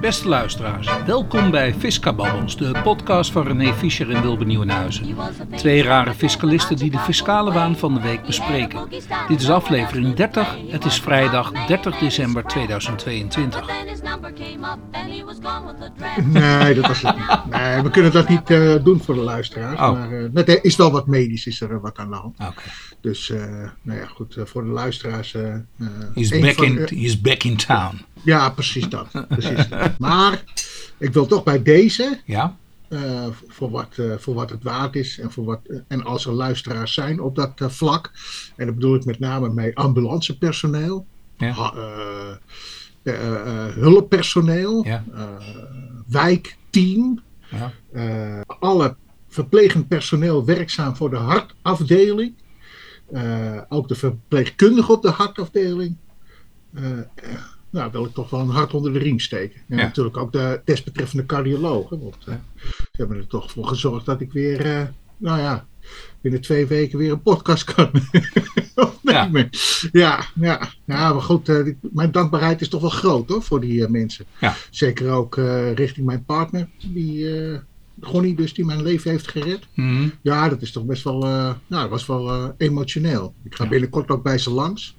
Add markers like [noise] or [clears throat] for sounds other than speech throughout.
Beste luisteraars, welkom bij Fiscababbels, de podcast van René Fischer en Wilbe Nieuwenhuizen. Twee rare fiscalisten die de fiscale waan van de week bespreken. Dit is aflevering 30, het is vrijdag 30 december 2022. Nee, dat was het niet. Nee, we kunnen dat niet uh, doen voor de luisteraars. Oh. Maar uh, het is wel wat medisch, is er wat aan de hand. Dus, uh, nou ja, goed, voor de luisteraars. He's, back in, he's back in town. Ja, precies dat. Precies dat. Maar ik wil toch bij deze, Ja? uh, voor, wat, uh, voor wat het waard is en, voor wat, uh, en als er luisteraars zijn op dat vlak, en dat bedoel ik met name met ambulancepersoneel, Ja. hulppersoneel, Ja. wijkteam, Ja. alle verplegend personeel werkzaam voor de hartafdeling, ook de verpleegkundige op de hartafdeling. Nou, wil ik toch wel een hart onder de riem steken. En Ja. natuurlijk ook de desbetreffende cardiologen. Want uh, ze hebben er toch voor gezorgd dat ik weer, uh, nou ja, binnen twee weken weer een podcast kan. [laughs] Ja, ja, ja, maar goed, uh, mijn dankbaarheid is toch wel groot hoor, voor die mensen. Ja. Zeker ook richting mijn partner, die, Gonnie dus, die mijn leven heeft gered. Mhm. Ja, dat is toch best wel, nou, dat was wel emotioneel. Ik ga Ja. binnenkort ook bij ze langs.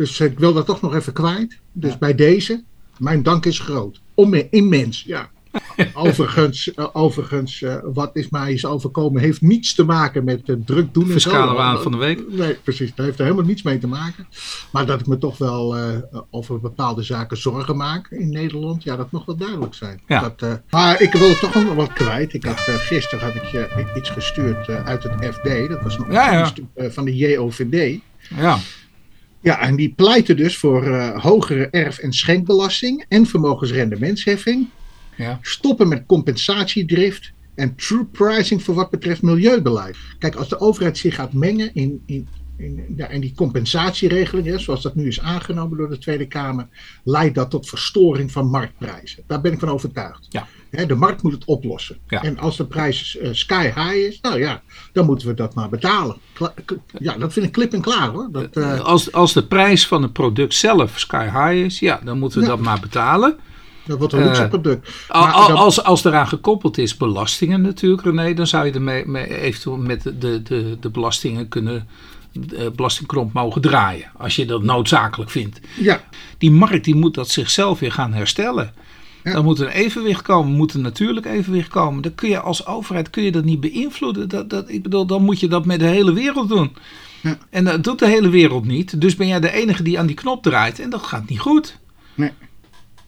Dus ik wil dat toch nog even kwijt. Dus Ja. bij deze, mijn dank is groot. Om, immens, ja. [laughs] overigens, uh, overigens uh, wat is mij is overkomen, heeft niets te maken met uh, druk doen. en Fiscale waan van de week. Nee, precies. Dat heeft er helemaal niets mee te maken. Maar dat ik me toch wel uh, over bepaalde zaken zorgen maak in Nederland, ja, dat mag wel duidelijk zijn. Ja. Dat, maar ik wil het toch nog wat kwijt. Ik had, gisteren heb ik je iets gestuurd uit het FD. Dat was een Ja, ja. van de JOVD. Ja. Ja, en die pleiten dus voor uh, hogere erf- en schenkbelasting en vermogensrendementsheffing. Ja. Stoppen met compensatiedrift en true pricing voor wat betreft milieubeleid. Kijk, als de overheid zich gaat mengen in, in, in, ja, in die compensatieregeling, hè, zoals dat nu is aangenomen door de Tweede Kamer, leidt dat tot verstoring van marktprijzen. Daar ben ik van overtuigd. Ja. De markt moet het oplossen. Ja. En als de prijs uh, sky high is, nou ja, dan moeten we dat maar betalen. Kla ja, dat vind ik klip en klaar hoor. Dat, uh, Als, als de prijs van het product zelf sky high is, ja, dan moeten we Ja. dat maar betalen. dat wordt een luxe Eh, product. Al- dat- als, als eraan gekoppeld is belastingen natuurlijk, René, dan zou je er mee, mee eventueel met de, de, de, de belastingen kunnen, de belastingkromp mogen draaien. Als je dat noodzakelijk vindt. ja, Die markt die moet dat zichzelf weer gaan herstellen. Ja. Dan moet er een evenwicht komen, moet een natuurlijk evenwicht komen. Dan kun je als overheid kun je dat niet beïnvloeden. Dat, dat, ik bedoel, dan moet je dat met de hele wereld doen. Ja. En dat doet de hele wereld niet. Dus ben jij de enige die aan die knop draait. En dat gaat niet goed. Nee,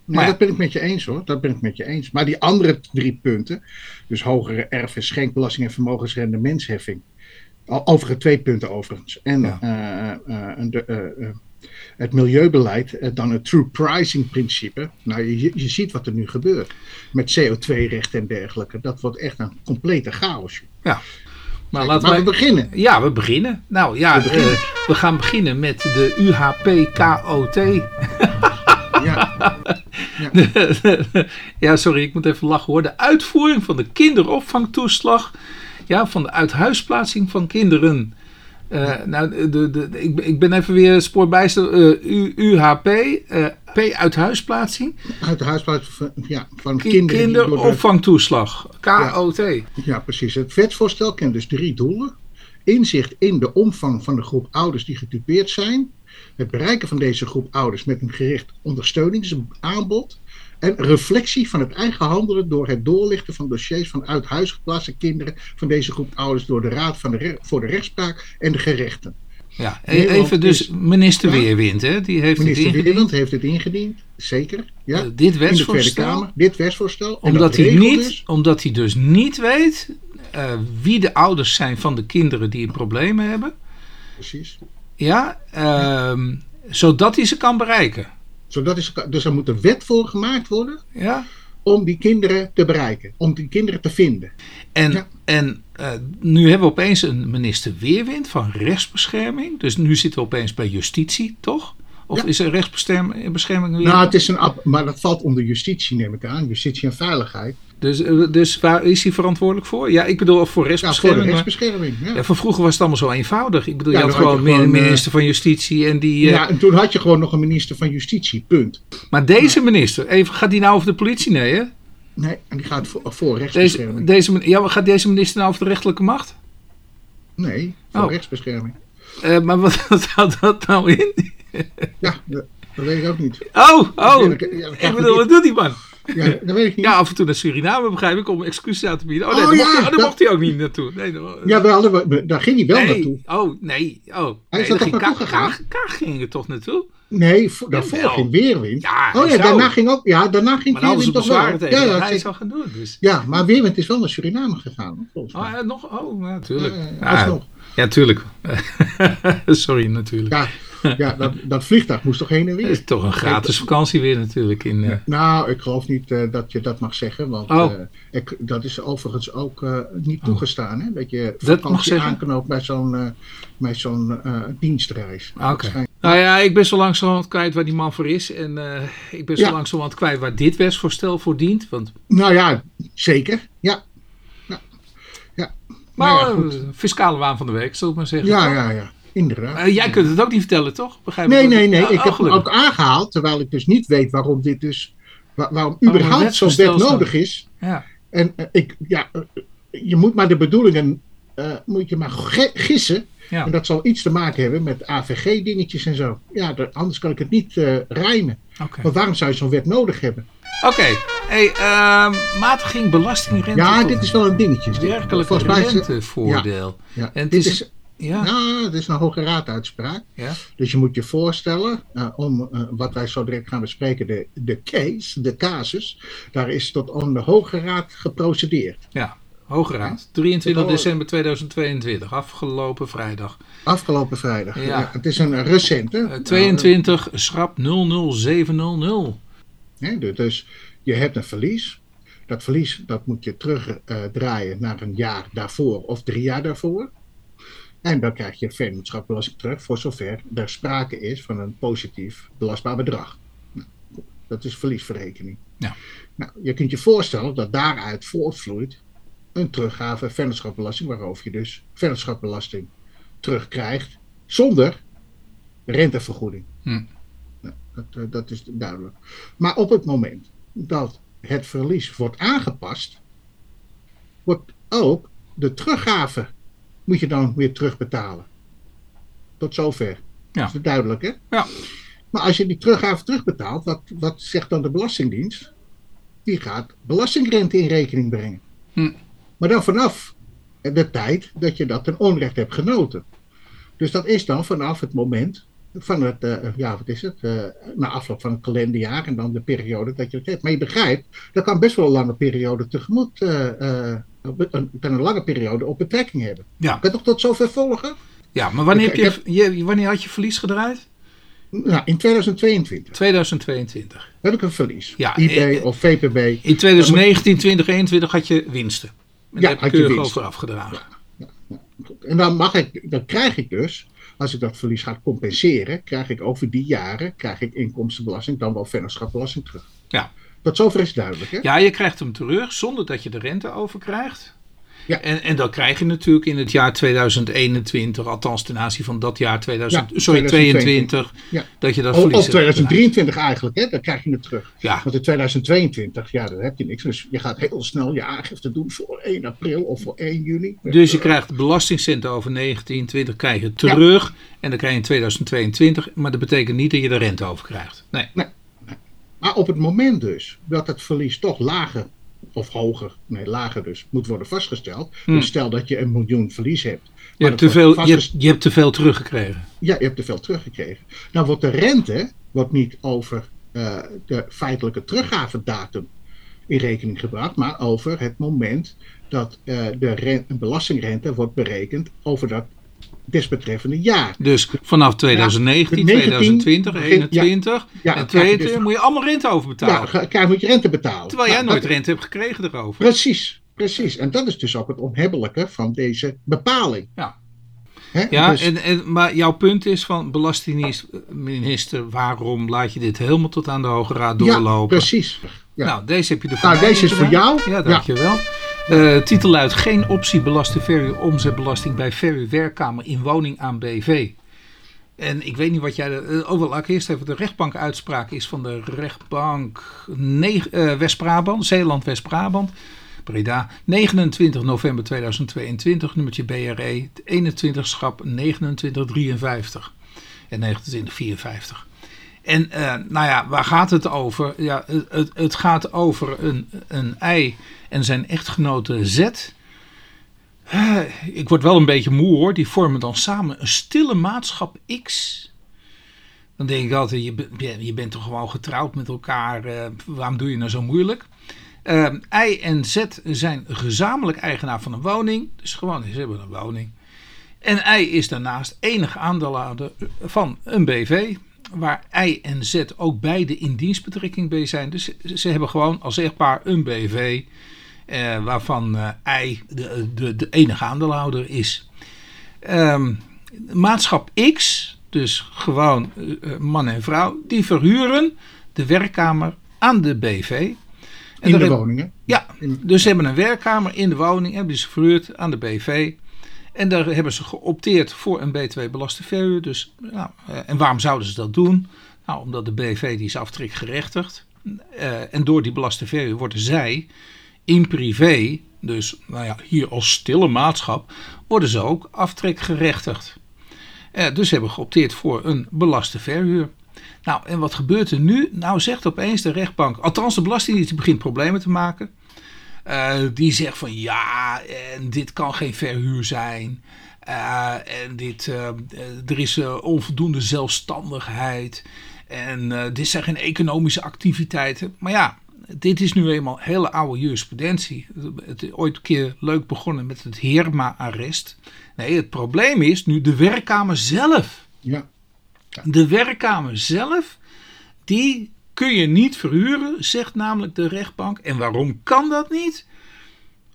Maar ja. dat ben ik met je eens hoor. Dat ben ik met je eens. Maar die andere drie punten, dus hogere erf- en schenkbelasting en vermogensrendementsheffing. Al- Over twee punten overigens. En Ja. eh, eh, de, eh, eh, het milieubeleid, eh, dan het true pricing principe. Nou, je, je ziet wat er nu gebeurt. Met CO2-rechten en dergelijke. Dat wordt echt een complete chaos. Ja. Maar Maar laten we beginnen. Ja, we beginnen. Nou ja, We beginnen. eh, we gaan beginnen met de UHP-KOT. [laughs] Ja, ja, sorry, ik moet even lachen hoor. De uitvoering van de kinderopvangtoeslag. Ja, van de uithuisplaatsing van kinderen. Eh, nou, de, de, ik, ik ben even weer spoorbijster. eh, U- UHP, eh, P uit de huisplaats van, ja, van Ki- kinderen. Kinderopvangtoeslag. KOT. Ja, precies. Het wetsvoorstel kent dus drie doelen. Inzicht in de omvang van de groep ouders die getypeerd zijn. Het bereiken van deze groep ouders met een gericht ondersteuningsaanbod. En reflectie van het eigen handelen door het doorlichten van dossiers van uit huis geplaatste kinderen van deze groep ouders door de Raad van de voor de Rechtspraak en de gerechten. Ja, e- even dus is- minister Ja. Weerwind, hè? Die heeft het Minister ingediend. Wieland heeft het ingediend, zeker. Ja, Eh, dit wetsvoorstel. Kamer. Dit wetsvoorstel. Omdat dat hij, niet, dus- omdat hij dus niet weet eh, wie de ouders zijn van de kinderen die problemen hebben. Precies. Ja, ehm, zodat hij ze kan bereiken. Zodat is, dus er moet een wet voor gemaakt worden Ja? om die kinderen te bereiken, om die kinderen te vinden. En, Ja. en eh, nu hebben we opeens een minister Weerwind van rechtsbescherming. Dus nu zitten we opeens bij justitie, toch? Of Ja. is er rechtsbescherming weer? Nou, het is een, maar dat valt onder justitie, neem ik aan. Justitie en veiligheid. dus, eh, dus waar is hij verantwoordelijk voor? Ja, ik bedoel voor Ja, voor rechtsbescherming. rechtsbescherming. Ja. ja, van vroeger was het allemaal zo eenvoudig. Ik bedoel, Ja, je had gewoon een eh, minister van Justitie en die... eh, Ja, en toen had je gewoon nog een minister van Justitie, punt. Maar deze minister, even, gaat die nou over de politie? Nee, hè? Nee, en die gaat voor, rechtsbescherming. deze, ja, gaat deze minister nou over de rechterlijke macht? Nee, voor Oh. rechtsbescherming. Maar wat, wat [laughs] houdt dat nou in? Ja, dat, dat weet ik ook niet. Oh, oh. Ja, dat- ja, dat ik bedoel, wat doet die man? Ja, dat weet ik niet. Ja, af en toe naar Suriname begrijp ik om excuses aan te bieden. Oh nee, Oh, daar, ja, mocht, hij, oh, daar dat- mocht hij ook niet naartoe. Nee, daar- Ja, wel, daar, daar ging hij wel nee. naartoe. Oh, nee. Oh, Hij nee, is daar toch ging naartoe gegaan? Kaag, Kaag ging er toch naartoe? Nee, voor, daarvoor Jawel. ging Weerwind. Ja, oh ja, daarna ging ook, ja, daarna ging Maar Weerwind toch wel. tegen Ja, dat ja, hij zou gaan doen. Dus. ja, maar Weerwind is wel naar Suriname gegaan. Volgens mij. Oh, ja, nog? Oh, ja, natuurlijk. Ja, ja, Ja, alsnog. ja, tuurlijk. [laughs] Sorry, natuurlijk. Ja, ja dat, dat vliegtuig moest toch heen en Het weer? is toch een gratis vakantie weer natuurlijk. In, eh, Nou, ik geloof niet eh, dat je dat mag zeggen, want Oh. eh, ik, dat is overigens ook niet toegestaan. Hè? Dat je mag vakantie aanknoopt bij zo'n bij zo'n dienstreis. Ah, Oké. Nou ja, ik ben zo langzamerhand kwijt waar die man voor is. En ik ben zo Ja. langzamerhand kwijt waar dit wetsvoorstel voor dient. Want, Nou ja, zeker. Ja, ja. ja. maar Nou ja, eh, fiscale waan van de week, zullen we maar zeggen. Ja, ja, ja. Inderdaad. Eh, jij kunt het ook niet vertellen, toch? Begrijp Nee, ik nee, nee. Ik oh, heb hem gelukkig. ook aangehaald, terwijl ik dus niet weet waarom dit dus, wa- waarom überhaupt zo'n wet nodig is. Ja. En eh, ik, ja, eh, je moet maar de bedoelingen, moet je maar gissen. Ja. En dat zal iets te maken hebben met AVG-dingetjes en zo. Ja, de- anders kan ik het niet rijmen. Oké. Want waarom zou je zo'n wet nodig hebben? Oké. Hey, ehm, matiging belastingrente. Ja, dit is wel een dingetje. Het- rentevoordeel. Ja, En het dit is- is, Ja. nou, dit is een Hoge Raaduitspraak. ja. Dus je moet je voorstellen, eh, om eh, wat wij zo direct gaan bespreken, de, de case, de casus, daar is tot aan de Hoge Raad geprocedeerd. Ja. Hoge Raad. 23 Oh. december 2022. Afgelopen vrijdag. Afgelopen vrijdag. Ja. Ja, het is een recente. Eh, 22 schrap 00700. Hè, dus- dus je hebt een verlies. Dat verlies dat moet je terugdraaien naar een jaar daarvoor of drie jaar daarvoor. En dan krijg je vennootschapbelasting terug voor zover er sprake is van een positief belastbaar bedrag. Nou, dat is verliesverrekening. Ja. Nou, je kunt je voorstellen dat daaruit voortvloeit een teruggave vennootschapbelasting, waarover je dus vennootschapbelasting terugkrijgt zonder rentevergoeding. Hm. Nou, dat, eh, dat is duidelijk. Maar op het moment dat het verlies wordt aangepast, wordt ook de teruggave moet je dan weer terugbetalen. Tot zover. Ja. Dat is duidelijk, hè? Ja. Maar als je die teruggave terugbetaalt, wat, wat zegt dan de Belastingdienst? Die gaat belastingrente in rekening brengen. Hm. Maar dan vanaf de tijd dat je dat ten onrecht hebt genoten. Dus dat is dan vanaf het moment van het, eh, ja, wat is het, eh, na afloop van het kalenderjaar en dan de periode dat je het hebt. Maar je begrijpt, dat kan best wel een lange periode tegemoet, eh, op- een, een lange periode op betrekking hebben. Ja. Kan toch tot zover volgen? ja, maar wanneer, Ik- heb je, je- wanneer had je verlies gedraaid? Nou, in 2022 2022. heb ik een verlies. Ja, IB eh, of VPB. In 2019, 2021 had je winsten. En daar heb je had je winsten. over afgedragen. En dan, mag ik, dan krijg ik dus, als ik dat verlies ga compenseren, krijg ik over die jaren krijg ik inkomstenbelasting, dan wel vennootschapbelasting terug. Ja. Tot zover is duidelijk, hè? Ja, je krijgt hem terug zonder dat je de rente over krijgt. Ja. En, en dan krijg je natuurlijk in het jaar 2021, althans ten aanzien van dat jaar 2000, Ja, sorry, 2022. 22, Ja. dat je dat Of, verlies of hebt gedraaid. 2023 eigenlijk, hè? Dan krijg je het terug. Ja, Want in 2022, ja, dan heb je niks. Dus je gaat heel snel je aangifte doen voor 1 april of voor 1 juni. dus je krijgt belastingcenten over 19, 20 krijg je terug. En dan krijg je in 2022, maar dat betekent niet dat je de rente over krijgt. Nee. Maar op het moment dus dat het verlies toch lager of hoger, nee lager dus, moet worden vastgesteld. Hmm. Dus stel dat je een miljoen verlies hebt. Je hebt, te veel, je, hebt, je hebt te veel teruggekregen. Ja, je hebt te veel teruggekregen. Nou wordt de rente wordt niet over eh, de feitelijke teruggavedatum in rekening gebracht, maar over het moment dat eh, de ren- belastingrente wordt berekend over dat desbetreffende jaar. Dus vanaf 2019, 19, 2020, begin- 21 Ja, en krijg je 22 dus- moet je allemaal rente over Ja, betalen. krijg moet je rente betalen. Terwijl jij Nou, nooit rente hebt gekregen erover. Precies, precies. En dat is dus ook het onhebbelijke van deze bepaling. Hè? Ja, Dus- en, en, maar jouw punt is van belastingminister, waarom laat je dit helemaal tot aan de Hoge Raad ja, doorlopen? precies. Ja. Nou, deze heb je ervoor. Nou, deze is voor jou. Ja, dankjewel. Eh titel luidt geen optie belasten verhuur omzetbelasting bij verhuurwerkkamer in woning aan BV. En ik weet niet wat jij... er- Oh, wel, laat ik eerst even... De rechtbank uitspraak is van de rechtbank eh, West-Brabant, Zeeland-West-Brabant. Breda, 29 november 2022, nummertje BRE, 21 schap 2953 en 2954. En nou ja, waar gaat het over? Ja, het, het gaat over een, een ei en zijn echtgenote Z. Eh, ik word wel een beetje moe hoor. Die vormen dan samen een stille maatschap X. Dan denk ik altijd, je, je bent toch gewoon getrouwd met elkaar. eh, waarom doe je nou zo moeilijk? Eh, I en Z zijn gezamenlijk eigenaar van een woning. Dus gewoon, ze hebben een woning. En I is daarnaast enig aandeelhouder van een BV. Waar I en Z ook beide in dienstbetrekking bij zijn. Dus ze hebben gewoon als echtpaar een BV. Eh, waarvan eh, I de, de, de enige aandeelhouder is. Ehm, maatschap X, dus gewoon eh, man en vrouw, die verhuren de werkkamer aan de BV. En in de woningen. ja, dus ze hebben een werkkamer in de woning, hebben ze verhuurd aan de BV. En daar hebben ze geopteerd voor een B2-belaste verhuur. Dus, nou, eh, en waarom zouden ze dat doen? Nou, omdat de BV die is aftrekgerechtigd. Eh, en door die belaste verhuur worden zij in privé, dus nou ja, hier als stille maatschap, worden ze ook aftrekgerechtigd. Eh, dus hebben geopteerd voor een belaste verhuur. Nou, en wat gebeurt er nu? Nou, zegt opeens de rechtbank, althans de Belastingdienst begint problemen te maken. Eh, die zegt van ja, en dit kan geen verhuur zijn. Eh, en dit, eh, er is onvoldoende zelfstandigheid. En dit zijn geen economische activiteiten. Maar ja, dit is nu eenmaal hele oude jurisprudentie. Het is ooit een keer leuk begonnen met het Herma-arrest. Nee, het probleem is nu de werkkamer zelf. Ja. De werkkamer zelf, die kun je niet verhuren, zegt namelijk de rechtbank. En waarom kan dat niet?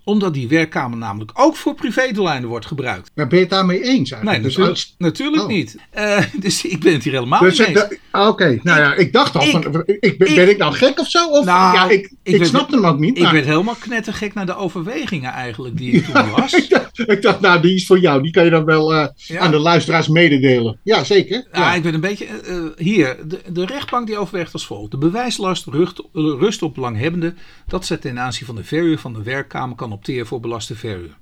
Omdat die werkkamer namelijk ook voor privédoeleinden wordt gebruikt. Maar ben je het daarmee eens Nee, eigenlijk? Dus natuurlijk, als- natuurlijk Oh. niet. Eh, [laughs] dus ik ben het hier helemaal Dus, niet eens. ah, Oké, nou ja, ik dacht al, ik- van, ik, ben, ik- ben ik nou gek of zo? Of, Nou, ja, ik, ik ik, snapte hem ook niet. Ik maar- werd helemaal knettergek naar de overwegingen eigenlijk die ik toen las. [laughs] ik, dacht, ik dacht, nou, die is voor jou. Die kan je dan wel eh, Ja. aan de luisteraars mededelen. Ja, zeker. Ja, Ja. ik ben een beetje. eh, hier, de, de rechtbank die overweegt als volgt: De bewijslast rust, rust op belanghebbende dat ze ten aanzien van de verhuur van de werkkamer kan opteren voor belaste verhuur.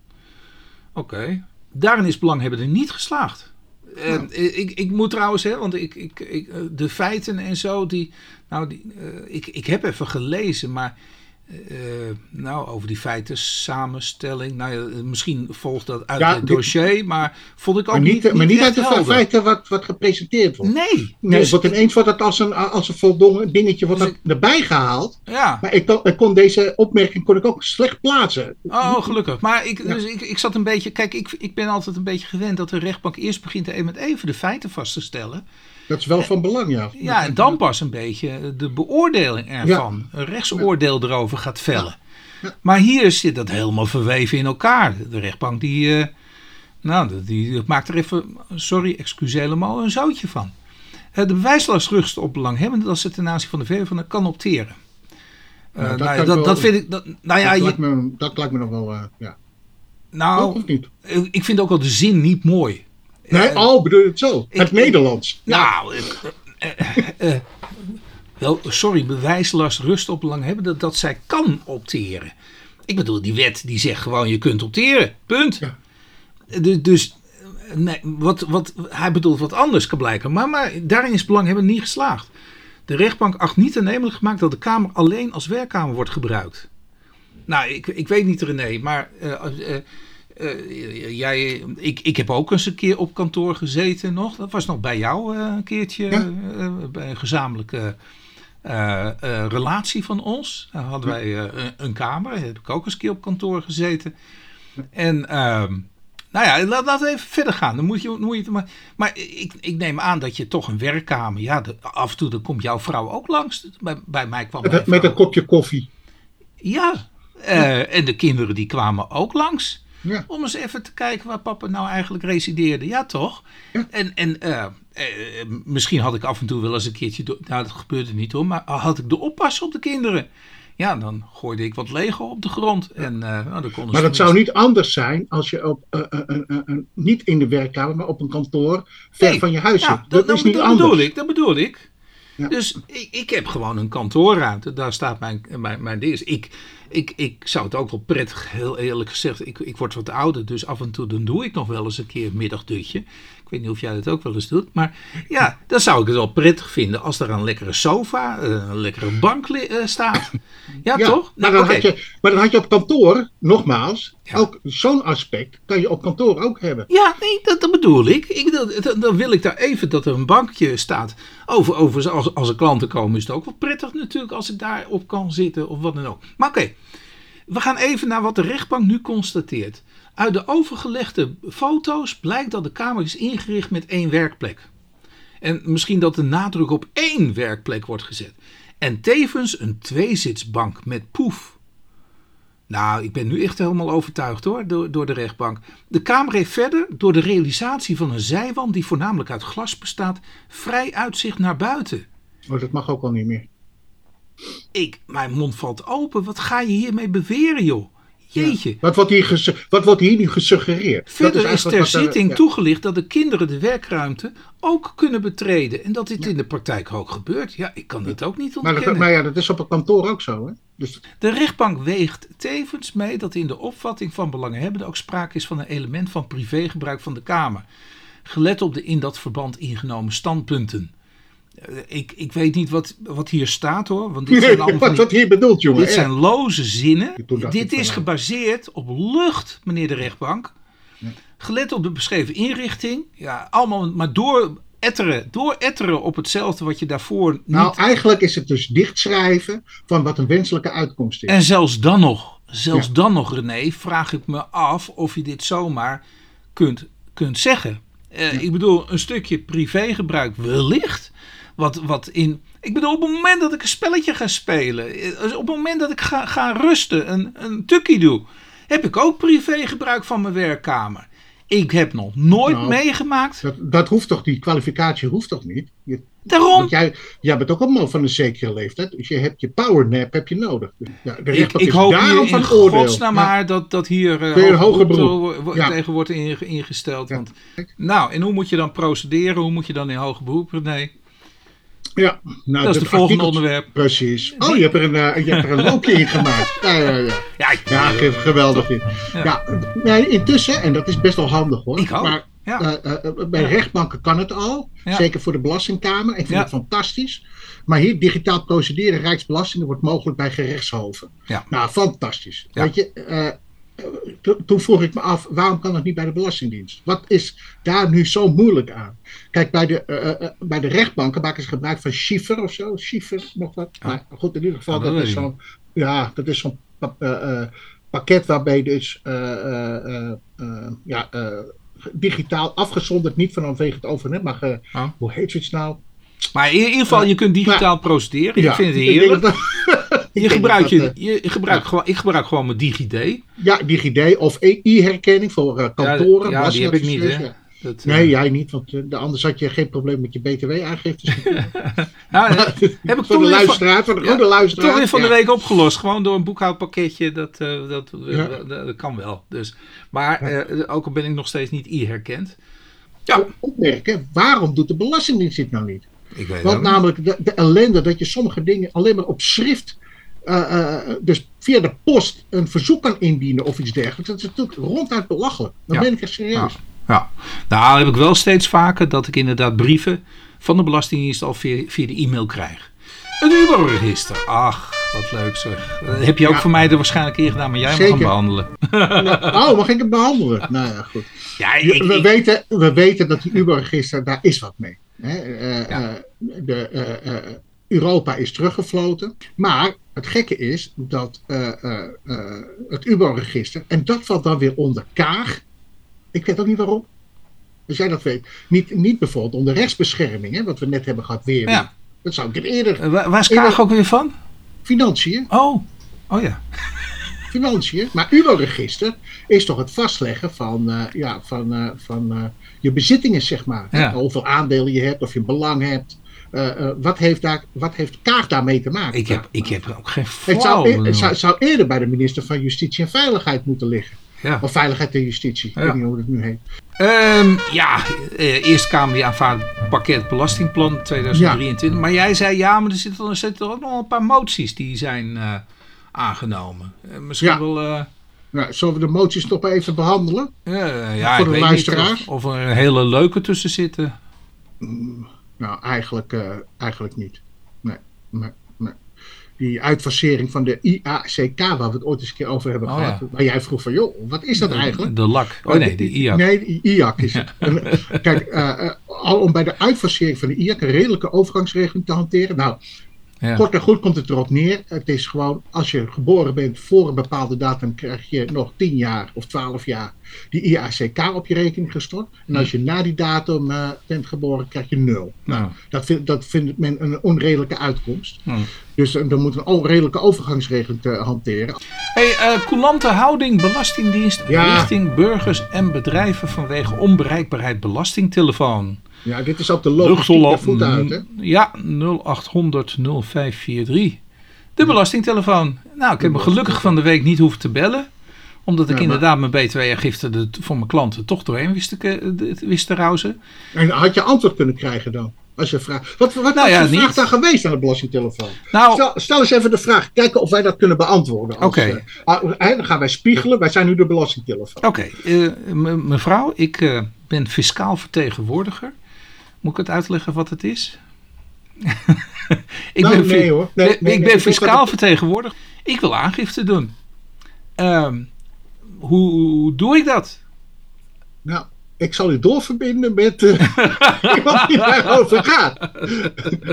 Oké. Daarin is belanghebbende niet geslaagd. Nou. ik, ik moet trouwens, hè, want ik, ik, ik, eh, de feiten en zo, die, nou, die, eh, ik, ik heb even gelezen, maar eh, nou, over die feiten, samenstelling, nou ja, misschien volgt dat uit Ja, het dossier, maar vond ik ook Maar niet, niet, maar niet uit de helder. feiten wat, wat gepresenteerd wordt. Nee, Nee, dus- wordt ineens wordt het als een, als een voldongen dingetje wordt Dus erbij gehaald. ja. Maar ik kon, ik kon deze opmerking kon ik ook slecht plaatsen. Oh, gelukkig. Maar ik, Ja. dus ik, ik zat een beetje. Kijk, ik, ik ben altijd een beetje gewend dat de rechtbank eerst begint even met even de feiten vast te stellen. Dat is wel van belang, ja. Ja, en dan pas een beetje de beoordeling ervan. Een rechtsoordeel erover gaat vellen. Maar hier zit dat helemaal verweven in elkaar. De rechtbank die. eh, nou, die, die maakt er even. Sorry, excuseer helemaal een zoutje van. Eh, de bewijslast rust op belanghebbende dat ze ten aanzien van de de kan opteren. Eh, Nou, dat nou, wel- vind ik. Dat, nou ja, dat, lijkt me, dat lijkt me nog wel, ja. nou, ik vind ook al de zin niet mooi. Nee, Eh, oh, bedoel je het zo? het Nederlands. Nou, eh, eh, wel, sorry, bewijslast rust op belanghebbende dat, dat zij kan opteren. Ik bedoel, die wet die zegt gewoon je kunt opteren, punt. Ja. Dus, dus nee, wat, wat, hij bedoelt wat anders kan blijken. Maar, maar daarin is belanghebbende niet geslaagd. De rechtbank acht niet aannemelijk gemaakt dat de Kamer alleen als werkkamer wordt gebruikt. Nou, ik, ik weet niet René, maar eh, jij, ik, ik heb ook eens een keer op kantoor gezeten nog. Dat was nog bij jou eh, een keertje, Ja. eh, bij een gezamenlijke relatie van ons. Daar hadden wij een, kamer, daar heb ik ook eens een keer op kantoor gezeten. En ehm, nou ja, laat, laten we even verder gaan. Dan moet je, moet je het maar, maar ik, ik neem aan dat je toch een werkkamer, ja, de- af en toe dan komt jouw vrouw ook langs. Bij, bij mij kwam Met, met een kopje koffie. ja, eh, en de kinderen die kwamen ook langs. Ja. Om eens even te kijken waar papa nou eigenlijk resideerde. Ja, toch? Ja. En, en eh, eh, misschien had ik af en toe wel eens een keertje... Nou, dat gebeurde niet hoor. Maar had ik de oppas op de kinderen. Ja, dan gooide ik wat Lego op de grond. En eh nou, dan konden Maar dat zou niet anders zijn als je op, niet in de werkkamer, maar op een kantoor ver Nee. van je huis Ja, zit. Dat, dat, is niet dat anders. bedoel ik. Dat bedoel ik. Ja. Dus ik, ik heb gewoon een kantoorruimte. Daar staat mijn, mijn, mijn ding. Ik, ik, ik zou het ook wel prettig, heel eerlijk gezegd. Ik, ik word wat ouder, dus af en toe dan doe ik nog wel eens een keer een middagdutje. Ik weet niet of jij dat ook wel eens doet. Maar ja, dan zou ik het wel prettig vinden als er een lekkere sofa, eh, een lekkere bank eh, staat. Ja, Ja, toch? Maar, Nou, dan had je, maar dan had je op kantoor, nogmaals, Ja. ook zo'n aspect kan je op kantoor ook hebben. Ja, nee, dat, dat bedoel ik. ik dat, dan wil ik daar even dat er een bankje staat. Over, over, als, als er klanten komen is het ook wel prettig natuurlijk als ik daarop kan zitten of wat dan ook. Maar oké, we gaan even naar wat de rechtbank nu constateert. Uit de overgelegde foto's blijkt dat de kamer is ingericht met één werkplek. En misschien dat de nadruk op één werkplek wordt gezet. En tevens een tweezitsbank met poef. Nou, ik ben nu echt helemaal overtuigd hoor, door, door de rechtbank. De Kamer heeft verder, door de realisatie van een zijwand die voornamelijk uit glas bestaat, vrij uitzicht naar buiten. Oh, dat mag ook al niet meer. Ik, mijn mond valt open. Wat ga je hiermee beweren, joh? Jeetje. Wat wordt hier, wat wordt hier nu gesuggereerd? Dat Verder is, eigenlijk ter er- zitting toegelicht dat de kinderen de werkruimte ook kunnen betreden. En dat dit in de praktijk ook gebeurt. Ja, ik kan het ook niet Maar, ontkennen. dat, maar ja, dat is op een kantoor ook zo. Hè? Dus, De rechtbank weegt tevens mee dat in de opvatting van belanghebbenden ook sprake is van een element van privégebruik van de Kamer. Gelet op de in dat verband ingenomen standpunten. Eh, Ik, ik weet niet wat, wat hier staat hoor, want dit zijn [laughs] wat, wat hier bedoelt, jongen. dit zijn loze zinnen. Dit is gebaseerd op lucht, meneer de rechtbank. Gelet op de beschreven inrichting. Ja, allemaal maar door etteren, door etteren op hetzelfde wat je daarvoor niet... Nou, eigenlijk is het dus dichtschrijven van wat een wenselijke uitkomst is. En zelfs dan nog, zelfs Ja. dan nog René, vraag ik me af of je dit zomaar kunt, kunt zeggen. Eh, Ik bedoel, een stukje privégebruik wellicht. Wat, wat in. Ik bedoel, op het moment dat ik een spelletje ga spelen, eh, op het moment dat ik ga, ga rusten, een, een tukkie doe, heb ik ook privégebruik van mijn werkkamer. Ik heb nog nooit Nou, meegemaakt. Dat, dat hoeft toch, die kwalificatie hoeft toch niet? Je, Daarom. want jij, jij bent ook een man van een zekere leeftijd. Dus je hebt je powernap heb je nodig. Ja, de Ik, hoop daarom van oordeel. godsnaam Ja. maar dat, dat hier eh, een hoger beroep, Ja. tegen wordt inge- ingesteld. Ja. Want, nou, en hoe moet je dan procederen? Hoe moet je dan in hoger beroep? Nee, Ja, nou, dat is het volgende onderwerp. Precies. Oh, je hebt er een, eh, je hebt er een loopje in gemaakt. [laughs] Ja, ja, ja. Ja, ik, Ja, geweldig. Ja. Intussen, en dat is best wel handig hoor. Ik ook. Maar Ja. eh, eh, bij rechtbanken kan het al. Zeker voor de Belastingkamer. Ik vind het fantastisch. Maar hier, digitaal procederen, Rijksbelastingen, wordt mogelijk bij gerechtshoven. Ja. Nou, fantastisch. Ja. Weet je, to- toen vroeg ik me af, waarom kan dat niet bij de Belastingdienst? Wat is daar nu zo moeilijk aan? Kijk, bij de, eh, eh, bij de rechtbanken maken ze gebruik van schiffer of zo. Schiffer, nog wat. Maar goed, in ieder geval, dat is zo'n ja, dat is zo'n pa- eh, eh, pakket waarbij dus eh, eh, eh, eh, ja, eh, digitaal afgezonderd, niet vanwege het overnet, maar Oh. hoe heet zoiets nou? Maar in ieder geval, je kunt digitaal procederen. ik vind het heerlijk. dat- [laughs] ik Je gebruikt je, eh, je gebruikt gewoon, ik gebruik gewoon mijn DigiD. Ja, DigiD of e-herkenning voor eh, kantoren. ja, die heb ik niet, hè. ja. Dat, eh, Nee, jij niet, want eh, de anders had je geen probleem met je btw-aangiftes. [laughs] nou, eh, [laughs] heb ik voor de weer van, luisteraar, voor de Ja, goede luisteraar. toch weer van de ja. week opgelost. Gewoon door een boekhoudpakketje. Dat, eh, dat, eh, Ja. dat, dat kan wel. Dus, maar eh, ook al ben ik nog steeds niet e-herkend. Ja, Opmerken, waarom doet de Belastingdienst dit nou niet? Ik weet Want namelijk de, de ellende dat je sommige dingen alleen maar op schrift, eh, eh, dus via de post, een verzoek kan indienen of iets dergelijks. Dat is natuurlijk ronduit belachelijk. Dan Ja. ben ik echt serieus. Ja. Ja, nou heb ik wel steeds vaker dat ik inderdaad brieven van de Belastingdienst al via, via de e-mail krijg. Een Uber-register. Ach, wat leuk zeg. Dat heb je ook Ja. voor mij er waarschijnlijk in gedaan, maar jij mag hem Zeker. behandelen. Oh, mag ik het behandelen? Nou ja, goed. Ja, Je- ik, we, weten, we weten dat die Uber-register, daar is wat mee. Eh, Ja. eh, de, eh, Europa is teruggefloten. Maar het gekke is dat het Uber-register, en dat valt dan weer onder Kaag. Ik weet ook niet waarom. Als jij dat weet. Niet, niet bijvoorbeeld onder rechtsbescherming, hè, wat we net hebben gehad weer. Ja. Dat zou ik eerder. Waar, waar is Kaag ook weer van? Financiën. Oh, oh ja. Financiën. Maar UWO-register is toch het vastleggen van, uh, ja, van, uh, van uh, je bezittingen, zeg maar. Ja. Hoeveel aandelen je hebt, of je belang hebt. wat, heeft daar, wat heeft Kaag daarmee te maken? Ik heb, ik heb ook geen Het zou, het zou, zou eerder bij de minister van Justitie en Veiligheid moeten liggen. Ja. Of Veiligheid en Justitie. Ik weet niet hoe het nu heet. Um, ja, eh, Eerste Kamer die aanvaardt pakket belastingplan 2023. Ja. Maar jij zei ja, maar er zitten, er zitten ook nog een paar moties die zijn aangenomen. Uh, misschien ja. wel... Uh, nou, zullen we de moties toch even behandelen? ja, voor de luisteraars? Of, of, er een hele leuke tussen zitten. Mm, nou, eigenlijk, eigenlijk niet. Nee, nee die uitfasering van de IACK, waar we het ooit eens een keer over hebben oh, gehad. Ja. Waar jij vroeg van, joh, wat is dat eigenlijk? De lak. Oh nee, de IAC. Nee, de IAC is [laughs] het. kijk, uh, al om bij de uitfasering van de IAC een redelijke overgangsregeling te hanteren. Nou, ja. Kort en goed komt het erop neer. Het is gewoon, als je geboren bent voor een bepaalde datum, krijg je nog 10 jaar of 12 jaar die IACK op je rekening gestort. En als je na die datum uh, bent geboren, krijg je nul. Nou, dat, vind, dat vindt men een onredelijke uitkomst. Dus uh, dan moet een onredelijke overgangsregeling te hanteren. Hey, uh, coulante houding Belastingdienst richting burgers en bedrijven vanwege onbereikbaarheid belastingtelefoon. Ja, dit is op de logistiek voet uit, hè? Ja, 0800 0543. De belastingtelefoon. Nou, ik heb me gelukkig van de week niet hoeven te bellen. Omdat ik inderdaad mijn btw-aangifte voor mijn klanten toch doorheen wist te, wist te. En had je antwoord kunnen krijgen dan? Als je vraagt. Wat, wat nou, is de vraag daar geweest aan de belastingtelefoon? Nou, stel, stel, eens even de vraag. Kijken of wij dat kunnen beantwoorden. Oké. Okay. Uh, ah, dan gaan wij spiegelen. Wij zijn nu de belastingtelefoon. Oké. Okay. Uh, mevrouw, ik uh, ben fiscaal vertegenwoordiger. Moet ik het uitleggen wat het is? [laughs] ik nou, ben, nee hoor. Nee, ik ben fiscaal vertegenwoordiger. Ik wil aangifte doen. Um, hoe, hoe, doe ik dat? Nou, ik zal u doorverbinden met uh, iemand die daarover gaat.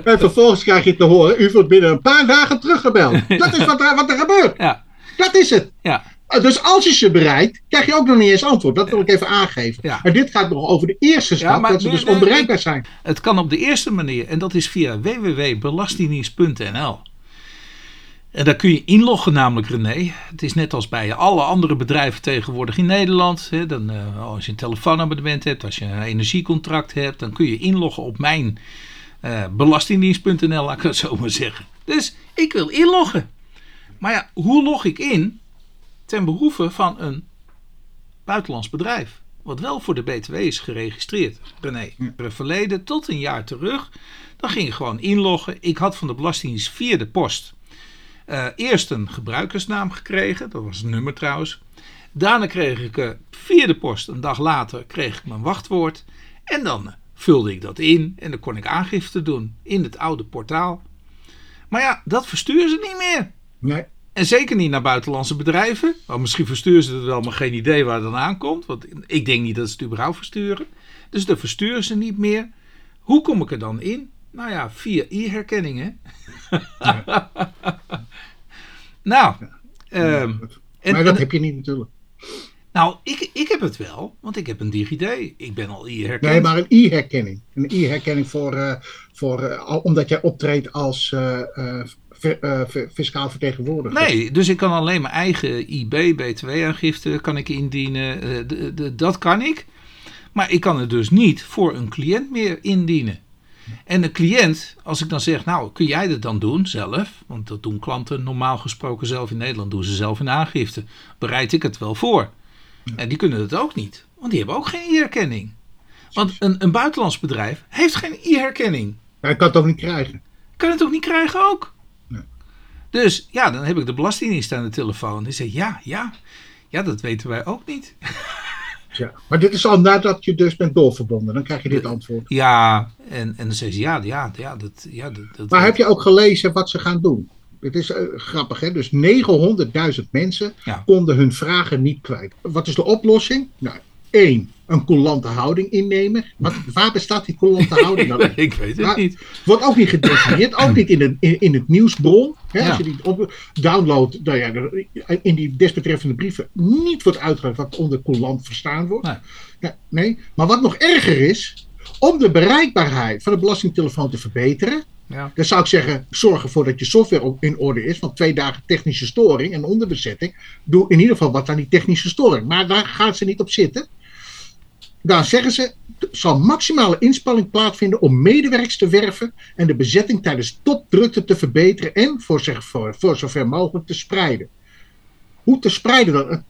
en vervolgens krijg je te horen, u wordt binnen een paar dagen teruggebeld. Dat is wat er, wat er gebeurt. Ja. Dat is het. Ja. Eh, dus als je ze bereikt, krijg je ook nog niet eens antwoord. Dat wil ik even aangeven. Ja. En dit gaat nog over de eerste stap, dat ze dus onbereikbaar zijn. Het kan op de eerste manier, en dat is via www.belastingdienst.nl. En daar kun je inloggen namelijk René. Het is net als bij alle andere bedrijven tegenwoordig in Nederland. Hè, dan, uh, als je een telefoonabonnement hebt, als je een energiecontract hebt, dan kun je inloggen op mijn uh, belastingdienst.nl, laat ik het zo maar zeggen. Dus ik wil inloggen. Maar ja, hoe log ik in? Ten behoeve van een buitenlands bedrijf. Wat wel voor de BTW is geregistreerd. René, het verleden tot een jaar terug. Dan ging je gewoon inloggen. Ik had van de Belastingdienst via de post uh, eerst een gebruikersnaam gekregen. Dat was een nummer trouwens. Daarna kreeg ik uh, via de post, een dag later, kreeg ik mijn wachtwoord. En dan uh, vulde ik dat in en dan kon ik aangifte doen in het oude portaal. Maar ja, dat versturen ze niet meer. Nee. En zeker niet naar buitenlandse bedrijven. Oh, misschien versturen ze het wel, maar geen idee waar het dan aankomt. Want ik denk niet dat ze het überhaupt versturen. Dus dat versturen ze niet meer. Hoe kom ik er dan in? Nou ja, via e-herkenningen. Ja. [laughs] nou. Ja, um, maar dat heb je niet natuurlijk. Nou, ik, ik heb het wel, want ik heb een DigiD. Ik ben al e-herkenning. Nee, maar een e-herkenning. Een e-herkenning voor, uh, voor uh, omdat jij optreedt als uh, uh, fiscaal vertegenwoordigd. Nee, dus ik kan alleen mijn eigen IB, BTW-aangifte kan ik indienen. De, de, dat kan ik. Maar ik kan het dus niet voor een cliënt meer indienen. En de cliënt, als ik dan zeg, nou kun jij dat dan doen zelf? Want dat doen klanten normaal gesproken zelf in Nederland, doen ze zelf een aangifte. Bereid ik het wel voor. En die kunnen het ook niet, want die hebben ook geen e-herkenning. Want een, een buitenlands bedrijf heeft geen e-herkenning. Hij kan het ook niet krijgen. Kan het ook niet krijgen ook. Dus ja, dan heb ik de Belastingdienst aan de telefoon. Die zegt ja, ja, ja, dat weten wij ook niet. [laughs] Ja, maar dit is al nadat je dus bent doorverbonden. Dan krijg je dit antwoord. Ja, en, en dan zegt ze ja, ja, ja, dat, ja dat, dat Maar heb je ook gelezen wat ze gaan doen? Het is uh, grappig, hè? Dus 900.000 mensen konden hun vragen niet kwijt. Wat is de oplossing? Nou, één, een coulante houding innemen. Wat, waar bestaat die coulante houding dan? [laughs] ik weet het niet. Wordt ook niet gedefinieerd, ook niet in, de, in, in het nieuwsbron. Hè, Als je die op, downloadt, nou ja, in die desbetreffende brieven niet wordt uitgelegd wat onder coulant verstaan wordt. Nee. Maar wat nog erger is, om de bereikbaarheid van de belastingtelefoon te verbeteren, Ja. Dan zou ik zeggen, zorg ervoor dat je software in orde is. Want twee dagen technische storing en onderbezetting. Doe in ieder geval wat aan die technische storing. Maar daar gaan ze niet op zitten. Dan zeggen ze, er zal maximale inspanning plaatsvinden om medewerkers te werven en de bezetting tijdens topdrukte te verbeteren en voor, voor zover mogelijk te spreiden. Hoe te spreiden dan?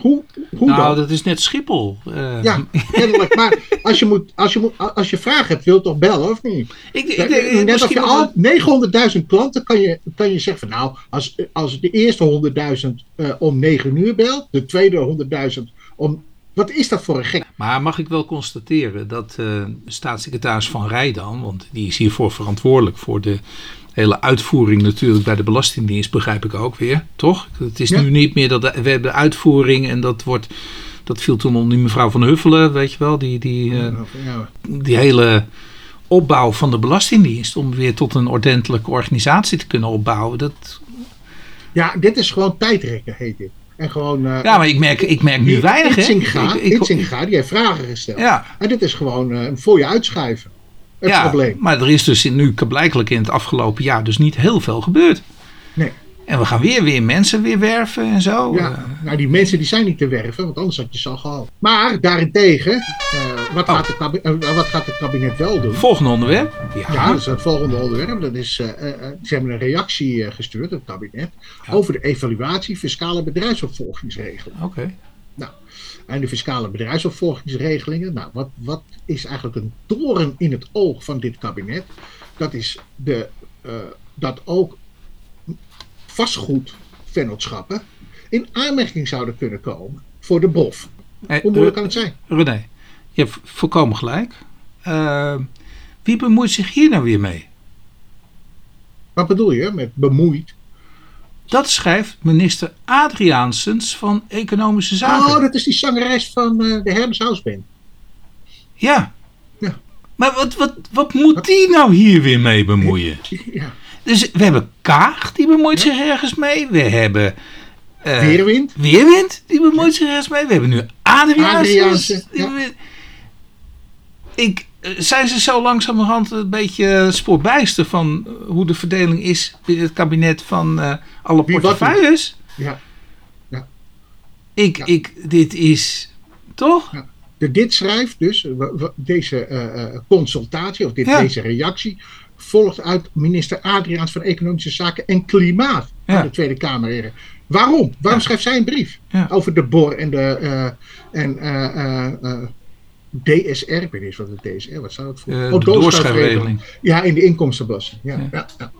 Hoe, hoe nou, dan? dat is net Schiphol. Uh, Ja, kennelijk. Maar als je, moet, als, je moet, als je vragen hebt, wil je toch bellen of niet? ik, ik, ik- Net als je al 900.000 klanten kan je, kan je zeggen van nou, als, als de eerste 100.000 eh, om 9 uur belt, de tweede 100.000 om. Wat is dat voor een gek? Maar mag ik wel constateren dat eh, staatssecretaris Van Rijdan, want die is hiervoor verantwoordelijk voor de hele uitvoering natuurlijk bij de Belastingdienst, begrijp ik ook weer, toch? Het is Ja. nu niet meer dat we hebben uitvoering en dat wordt, dat viel toen onder die mevrouw van Huffelen, weet je wel, die, die, eh, die hele opbouw van de Belastingdienst om weer tot een ordentelijke organisatie te kunnen opbouwen. Dat, ja, dit is gewoon tijdrekken, heet dit. En gewoon. eh, ja, maar ik merk, ik merk nu weinig, hè? Itzinga, Ik- ik- Itzinga, die heeft vragen gesteld. Ja. En dit is gewoon eh, voor je uitschuiven. Het ja, probleem. Maar er is dus nu blijkbaar in het afgelopen jaar dus niet heel veel gebeurd. Nee. En we gaan weer, weer mensen weer werven en zo. Ja, Eh, nou die mensen die zijn niet te werven, want anders had je ze al gehad. Maar daarentegen, eh, wat, Oh. gaat het eh, wat gaat het kabinet wel doen? volgende onderwerp. Ja. Ja, dat is het volgende onderwerp. Dat is, ze hebben een reactie gestuurd, het kabinet, Ja. over de evaluatie fiscale bedrijfsopvolgingsregeling. Oké. En de fiscale bedrijfsopvolgingsregelingen, nou, wat, wat is eigenlijk een toren in het oog van dit kabinet? Dat is de, eh, dat ook vastgoedvennootschappen in aanmerking zouden kunnen komen voor de BOF. Hey, Hoe moeilijk kan het zijn? René, je hebt volkomen gelijk. Eh, wie bemoeit zich hier nou weer mee? Wat bedoel je met bemoeid? Dat schrijft minister Adriaansens van Economische Zaken. Oh, dat is die zangeres van eh, de Hermes House Band. Ja. Ja. Maar wat, wat, wat moet die nou hier weer mee bemoeien? [laughs] Ja. Dus we hebben Kaag, die bemoeit zich ergens mee. We hebben... eh, Weerwind. Weerwind, die bemoeit zich ergens mee. We hebben nu Adriaanse. Adriaanse, ja. Ik, zijn ze zo langzamerhand een beetje spoorbijster van eh, hoe de verdeling is binnen het kabinet van eh, alle Wie portefeuilles? Ja. Ik, Ja. ik, dit is toch? De, dit schrijft dus, eh, deze eh, eh, consultatie of dit, deze reactie volgt uit minister Adriaans van Economische Zaken en Klimaat aan de Tweede Kamer. Waarom? Waarom schrijft zij een brief over de BOR en de eh, en, eh, eh, eh, DSR? Ik weet niet eens wat het DSR, wat zou dat voor? Oh, de doorschuifregeling. Ja, in de inkomstenbelasting. Ja, Ja. ja.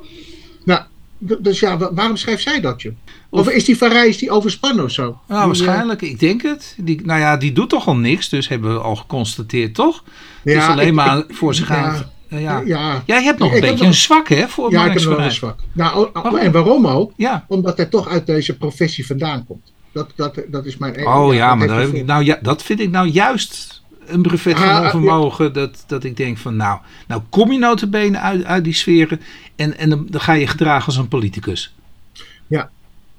Ja, Nou, dus ja, wa- waarom schrijft zij dat, joh? Of, Of- is die Van Rij, is die overspannen of zo? Nou, Die, eh, waarschijnlijk. Ik denk het. Die, nou ja, die doet toch al niks. Dus hebben we al geconstateerd, toch? Het is alleen ik- maar ik- voor zich aan. eh, ja. ja, Jij hebt nog een beetje nog- een zwak, hè? Voor ja, ik heb een zwak. Nou, oh, oh, Waarom? en waarom ook? Ja. Omdat hij toch uit deze professie vandaan komt. Dat, dat, dat is mijn... Oh ja, maar nou, ja, dat vind ik nou juist een brevet Ah, van ah, onvermogen. Dat, dat ik denk van, nou, nou kom je notabene uit, uit die sferen en, en dan, dan ga je gedragen als een politicus. Ja.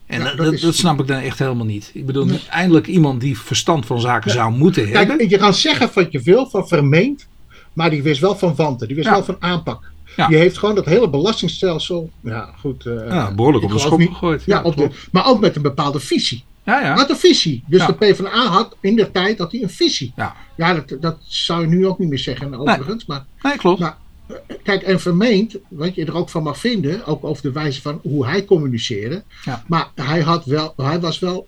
En Ja, dat, dat dat, is- dat snap ik dan echt helemaal niet. Ik bedoel, Nee. eindelijk iemand die verstand van zaken zou moeten hebben. Kijk, je kan zeggen wat je wil van vermeend, maar die wist wel van wanten. Die wist wel van aanpak. Ja. Die heeft gewoon dat hele belastingstelsel, ja goed. eh, Ja, behoorlijk op de schop niet- gegooid. Ja, Ja, op de, maar ook met een bepaalde visie. Ja, ja. had een visie. Dus de PvdA had in de tijd had hij een visie. Ja. Ja, dat, dat zou je nu ook niet meer zeggen overigens. Maar Nee, klopt. Eh, kijk, en vermeend, wat je er ook van mag vinden, ook over de wijze van hoe hij communiceerde. Ja. Maar hij, had wel, hij was wel.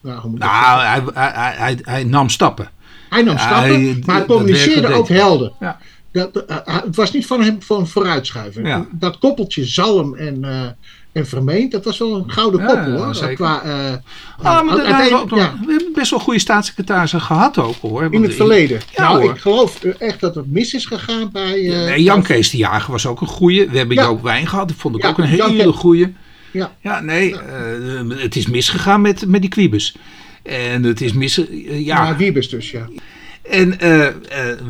Nou, dat Nou, hij, hij, hij, hij nam stappen. hij nam stappen, maar hij dat communiceerde ook helder. Ja. Dat, eh, eh, het was niet van hem van vooruitschuiven. Ja. Dat koppeltje zalm en, en vermeend, dat was wel een gouden Ja, koppel hoor. zeker. Qua, eh, Ah, maar daar we, uiteindelijk- ook nog- ja, we hebben best wel goede staatssecretarissen gehad ook hoor. in het verleden. Ja, nou, hoor. ik geloof echt dat het mis is gegaan bij. eh, Nee, Jan Kees de Jager was ook een goeie. We hebben. Joop Wijn gehad. Dat vond ik ook een hele goeie. Ja. Ja, nee, eh, het is misgegaan met, met die Quibus. En het is mis... ja. Ja, Wiebes dus, ja. En eh eh,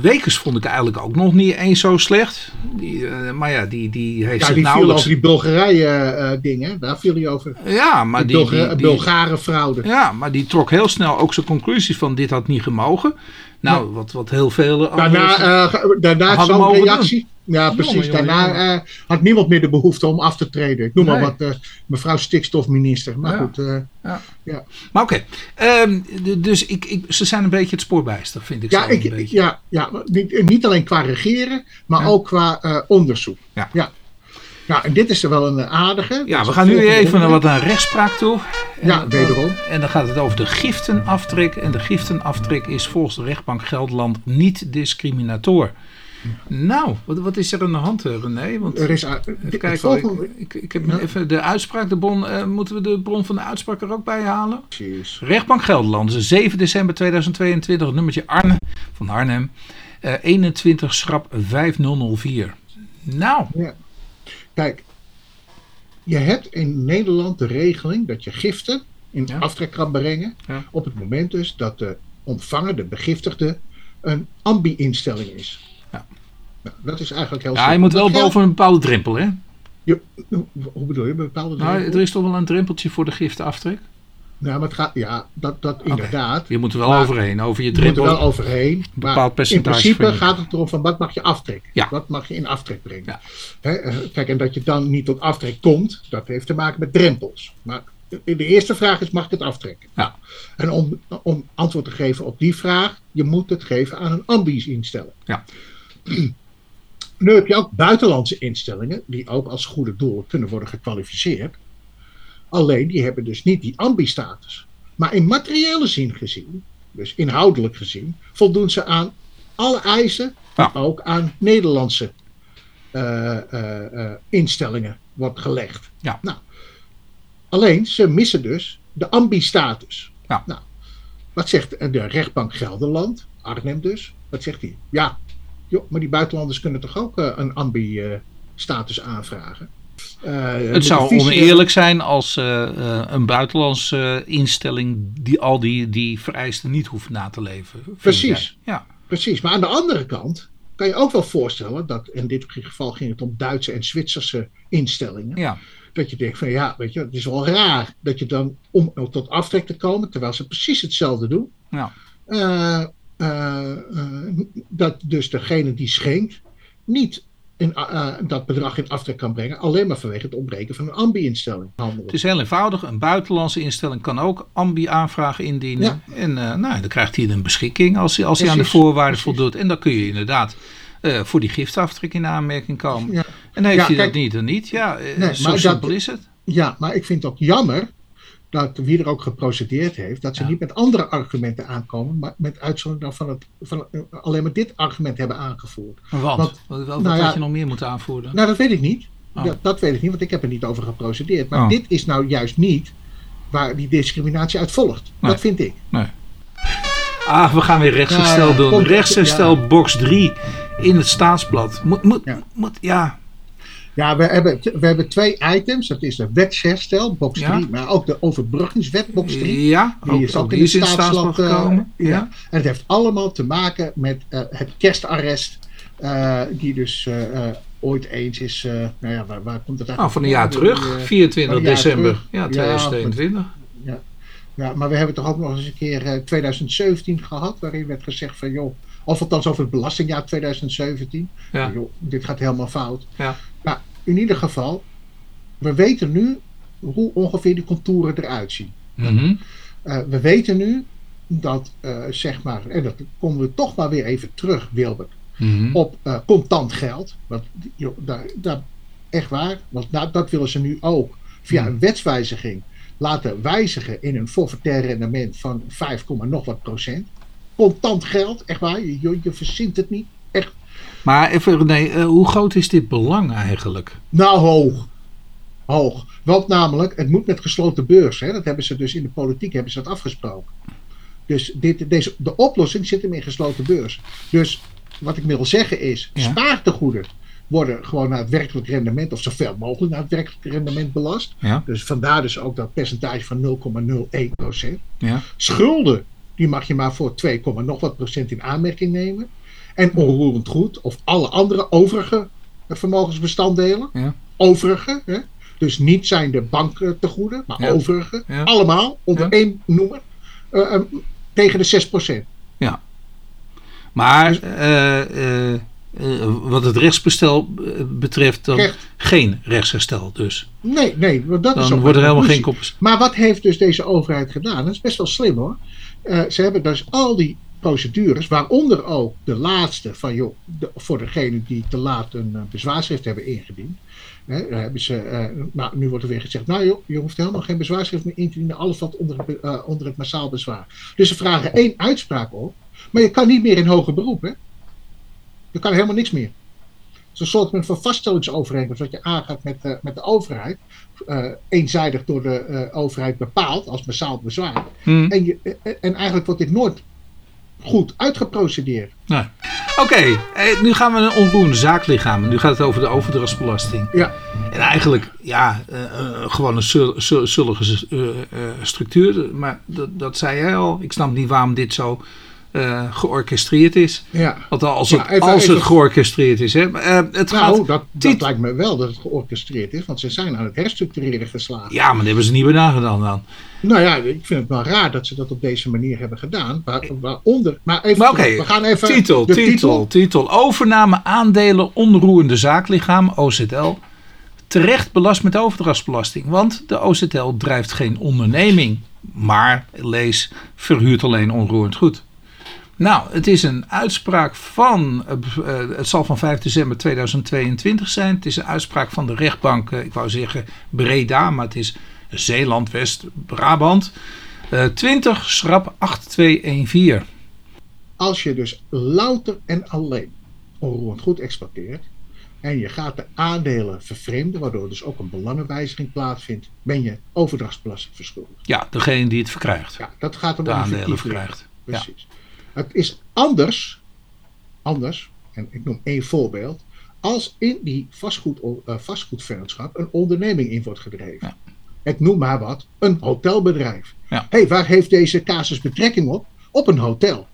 Wekers vond ik eigenlijk ook nog niet eens zo slecht. Die, eh, maar ja, die, die heeft Ja, zich die viel nauwelijks... over die Bulgarije-dingen. Daar viel hij over. Ja, maar Die, die, die, Bulgare fraude. ja, maar die trok heel snel ook zijn conclusies van dit had niet gemogen. Nou, wat, wat heel veel Daarna, ge- daarna zo'n reactie. Ja, precies. jongen, Daarna eh, had niemand meer de behoefte om af te treden. Ik noem Nee. maar wat, eh, mevrouw stikstofminister. Maar Ja. goed, eh, Maar oké, ehm, dus ik, ik, ze zijn een beetje het spoorbijster, vind ik ja, ik, een beetje. ja, ja niet, niet alleen qua regeren, maar Ja. ook qua onderzoek. Ja. ja. Nou, en dit is er wel een aardige. Ja, we gaan nu even naar wat naar rechtspraak toe. En Ja, wederom. En dan gaat het over de giftenaftrek. En de giftenaftrek is volgens de rechtbank Gelderland niet discriminator. Nou, wat, wat is er aan de hand, eh, René? Want, Er is, volgende- ik, ik, heb even de uitspraak, de bron, eh, moeten we de bron van de uitspraak er ook bij halen? Precies. Rechtbank Gelderland, dus 7 december 2022, nummertje Arne van Arnhem, eh, 21 schrap 5004. Nou, Ja. Kijk, je hebt in Nederland de regeling dat je giften in Ja. aftrek kan brengen. Ja. Op het moment dus dat de ontvanger, de begiftigde, een ambi-instelling is. Ja. Nou, dat is eigenlijk heel ja, je moet wel boven een bepaalde drempel, hè? Je- hoe bedoel je? Bepaalde Nou, drempel? er is toch wel een drempeltje voor de giftenaftrek? Nou, maar het gaat, ja, dat, dat inderdaad. Je moet er wel Maar- overheen, over je Je moet er drempel. wel overheen. Bepaald in percentage principe van je- gaat het erom van wat mag je aftrekken? Ja. Wat mag je in aftrek brengen? Ja. Hè, eh, kijk, en dat je dan niet tot aftrek komt, dat heeft te maken met drempels. Maar de eerste vraag is, mag ik het aftrekken? Ja. En om, om antwoord te geven op die vraag, je moet het geven aan een ambies instelling. Ja. [clears throat] Nu heb je ook buitenlandse instellingen, die ook als goede doel kunnen worden gekwalificeerd. Alleen die hebben dus niet die ambi-status. Maar in materiële zin gezien, dus inhoudelijk gezien, voldoen ze aan alle eisen, Ja. die ook aan Nederlandse eh, eh, eh, instellingen wordt gelegd. Ja. Nou, alleen ze missen dus de ambi-status. Ja. Nou, wat zegt de rechtbank Gelderland, Arnhem dus? Wat zegt hij? Ja, joh, maar die buitenlanders kunnen toch ook eh, een ambi-status aanvragen? Eh, Het zou visie- oneerlijk zijn als eh, een buitenlandse instelling die al die, die vereisten niet hoeft na te leven. Precies. Ja, Precies, maar aan de andere kant kan je ook wel voorstellen dat, in dit geval ging het om Duitse en Zwitserse instellingen, ja. dat je denkt van ja, weet je, het is wel raar dat je dan om tot aftrek te komen, terwijl ze precies hetzelfde doen, ja. Eh, eh, dat dus degene die schenkt niet in, eh, dat bedrag in aftrek kan brengen, alleen maar vanwege het ontbreken van een ambi-instelling. Het is heel eenvoudig. Een buitenlandse instelling kan ook ambi-aanvragen indienen. En nou, dan krijgt hij een beschikking als hij, als hij aan de voorwaarden precies. voldoet. En dan kun je inderdaad voor die giftaftrek in aanmerking komen. Ja. En heeft Ja, hij kijk- dat niet, dan niet. Ja, Nee, zo maar dat- simpel is het. Ja, maar ik vind het ook jammer dat wie er ook geprocedeerd heeft, dat ze Ja. niet met andere argumenten aankomen, maar met uitzondering van, het, van eh, alleen maar dit argument hebben aangevoerd. Want- wat, wat nou had je nog meer moeten aanvoeren? Nou, dat weet ik niet. Oh. Dat, dat weet ik niet, want ik heb er niet over geprocedeerd. Maar Oh. dit is nou juist niet waar die discriminatie uit volgt. Nee. Dat vind ik. Ah, we gaan weer rechtsherstel Ja, ja, doen. rechtsherstel ja. box 3 in het staatsblad. Moet, moet, Ja. moet, ja. Ja, we hebben, we hebben twee items. Dat is de wetsherstel, box Ja. 3, maar ook de overbruggingswet, box 3. Ja, Die ook, is ook die in staatsblad staatsblad eh, gekomen. ja. ja. En het heeft allemaal te maken met eh, het kerstarrest. eh, die dus ooit eens is. nou ja, waar, waar komt het Nou, van een jaar terug, Die, eh, 24 van een jaar december terug. ja, Ja, 2021. ja, maar we hebben toch ook nog eens een keer eh, 2017 gehad. Waarin werd gezegd van joh. Of althans over het belastingjaar 2017. Ja. Joh, dit gaat helemaal fout. Ja. Maar in ieder geval. We weten nu hoe ongeveer die contouren eruit zien. Mhm. Eh, we weten nu dat, eh, zeg maar, en dat komen we toch maar weer even terug, Wilbert, Mhm. op eh, contant geld. Want joh, daar, daar, echt waar, want nou, dat willen ze nu ook via een wetswijziging laten wijzigen in een forfaitair rendement van 5, nog wat procent. Contant geld, echt waar, je, je, verzint het niet. Echt, Maar even René, eh, hoe groot is dit belang eigenlijk? nou hoog. Hoog. Want namelijk, het moet met gesloten beurs. Hè? Dat hebben ze dus in de politiek hebben ze dat afgesproken. Dus dit, deze, de oplossing zit hem in gesloten beurs. Dus wat ik wil zeggen is, Ja. spaartegoeden worden gewoon naar het werkelijk rendement, of zoveel mogelijk naar het werkelijk rendement belast. Ja, Dus vandaar dus ook dat percentage van 0,01%. ja, Schulden, die mag je maar voor 2, nog wat procent in aanmerking nemen. En onroerend goed, of alle andere overige vermogensbestanddelen. ja. Overige, hè? dus niet zijn de banktegoeden, maar Ja. overige. Ja. Allemaal onder Ja. één noemer. eh, eh, tegen de 6%. Maar eh, eh, eh, wat het rechtsbestel eh, betreft dan Recht. geen rechtsherstel dus. Nee, nee, want dat is Dan ook wordt er helemaal geen koppers. Maar wat heeft dus deze overheid gedaan? Dat is best wel slim hoor. Eh, ze hebben dus al die procedures, waaronder ook de laatste van joh, de, voor degene die te laat een eh, bezwaarschrift hebben ingediend. Hè, hebben ze, eh, nou, nu wordt er weer gezegd, nou joh, je hoeft helemaal geen bezwaarschrift meer in te dienen, alles valt onder, onder het massaal bezwaar. Dus ze vragen één uitspraak op, maar je kan niet meer in hoger beroep. Hè? Je kan helemaal niks meer. Het is een soort van vaststellingsovereenkomst wat je aangaat met, met de overheid. Eh, eenzijdig door de eh, overheid bepaald als massaal bezwaar. Hm. En, je, eh, en eigenlijk wordt dit nooit goed uitgeprocedeerd. Oké, eh, nu gaan we een onroerende zaaklichaam. Nu gaat het over de overdrachtsbelasting. Ja, En eigenlijk, ja, gewoon een zullige structuur. Maar dat, dat zei jij al. Ik snap niet waarom dit zo eh, georchestreerd is. ja. Want als, Ja, het, even- als even- het georchestreerd is. Hè. Eh, het Nou, gaat, dat, dat lijkt me wel dat het georchestreerd is, want ze zijn aan het herstructureren geslagen. ja, maar dat hebben ze niet bij nagedaan dan. Nou ja, ik vind het wel raar dat ze dat op deze manier hebben gedaan. Waar, waaronder, maar even, Maar we gaan even titel, de titel, titel, Overname aandelen onroerende zaaklichaam, OZL. Terecht belast met overdrachtsbelasting. Want de OZL drijft geen onderneming. Maar, lees, verhuurt alleen onroerend goed. Nou, het is een uitspraak van, eh, eh, het zal van 5 december 2022 zijn. Het is een uitspraak van de rechtbank, eh, ik wou zeggen Breda, maar het is Zeeland, West, Brabant. Eh 20 schrap 8214. Als je dus louter en alleen onroerend goed exploiteert en je gaat de aandelen vervreemden, waardoor dus ook een belangenwijziging plaatsvindt, ben je overdrachtsbelasting verschuldigd. Ja, degene die het verkrijgt. Ja, dat gaat om de aandelen verkrijgt. Ja. Het is anders, anders, en ik noem één voorbeeld, als in die vastgoed, eh, vastgoedvennootschap een onderneming in wordt gedreven. Ja. Ik noem maar wat, een hotelbedrijf. Ja. hey, waar heeft deze casus betrekking op? Op een hotel.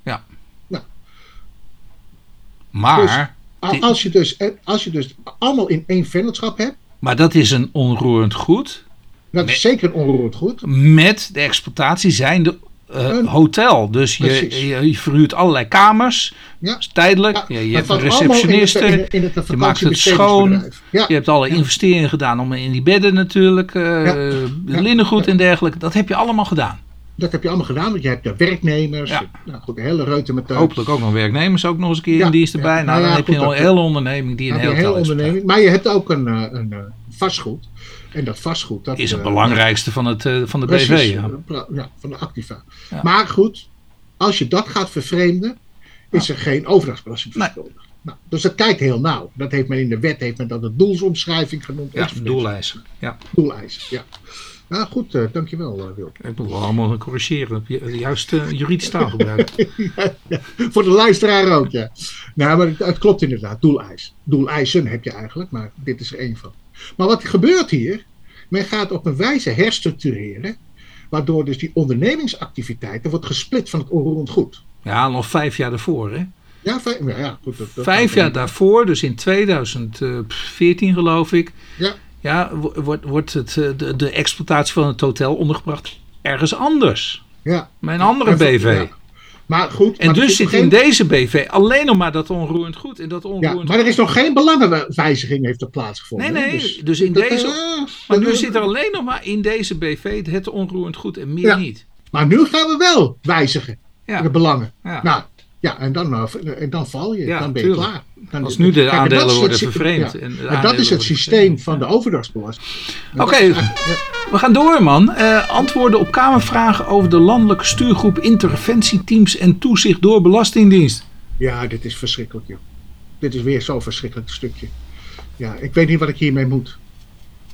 Maar, A- Die- Als je, dus, eh, als je dus allemaal in één vennootschap hebt, maar dat is een onroerend goed. dat is zeker een onroerend goed. Met de exploitatie zijnde eh, Een- hotel. Dus je, je, je verhuurt allerlei kamers. Ja. Is tijdelijk. Ja, je, hebt een in receptioniste. in in je maakt het schoon. Ja. Je hebt alle investeringen gedaan om in die bedden natuurlijk. eh. Ja. Linnengoed en dergelijke. Dat heb je allemaal gedaan. Dat heb je allemaal gedaan, want je hebt de werknemers. Nou goed, de hele reuten met Hopelijk ook nog werknemers ook nog eens een keer in dienst erbij. Nou, Nou dan heb je een hele onderneming die een hele onderneming. Maar je hebt ook een, eh, een, eh, vastgoed. En dat vastgoed. Dat, is het eh, belangrijkste van, het, eh, van de Precies, BV. Ja. eh, ja, van de Activa. Ja. Maar goed, als je dat gaat vervreemden, is er geen overdrachtsbelasting Nee. verschuldigd. Nou, dus dat kijkt heel nauw. Dat heeft men in de wet heeft men dat de doelsomschrijving genoemd. Ja, doeleisen. Ja. Doeleisen, ja. Nou goed, eh, dankjewel uh, Wil. Ik moet wel allemaal corrigeren. Ju- Juist uh, juridisch taalgebruik. [laughs] ja, ja. Voor de luisteraar ook, ja. Nou, maar het, het klopt inderdaad. Doeleis. Doeleisen heb je eigenlijk, maar dit is er één van. Maar wat gebeurt hier? Men gaat op een wijze herstructureren, waardoor dus die ondernemingsactiviteiten wordt gesplit van het onroerend goed. Ja, nog vijf jaar daarvoor. Hè? Ja, vijf, ja, ja, goed, dat, dat- Vijf jaar daarvoor, dus in 2014 geloof ik. Ja. Ja, wo- wordt, wordt het, eh, de, de exploitatie van het hotel ondergebracht ergens anders. Ja. Bij een andere BV. ja. Maar goed. En maar dus zit in deze BV alleen nog maar dat onroerend goed. En dat Ja, onroerend maar er is nog geen belangenwijziging heeft er plaatsgevonden. Nee, nee, dus in dat, deze- eh, Maar nu zit er alleen nog maar in deze BV het onroerend goed en meer Ja. niet. Maar nu gaan we wel wijzigen. Ja. De belangen. Ja. Nou, ja, en dan, eh, en dan val je. Ja, dan ben je tuurlijk. klaar. Dan, Als nu de Kijk, en dat aandelen is het worden vervreemd ja. en dat is het systeem van de overdrachtsbelasting. Oké. ja. We gaan door, man. Eh, antwoorden op Kamervragen over de landelijke stuurgroep interventieteams en toezicht door Belastingdienst. Ja, dit is verschrikkelijk, joh. Dit is weer zo'n verschrikkelijk stukje. Ja, ik weet niet wat ik hiermee moet.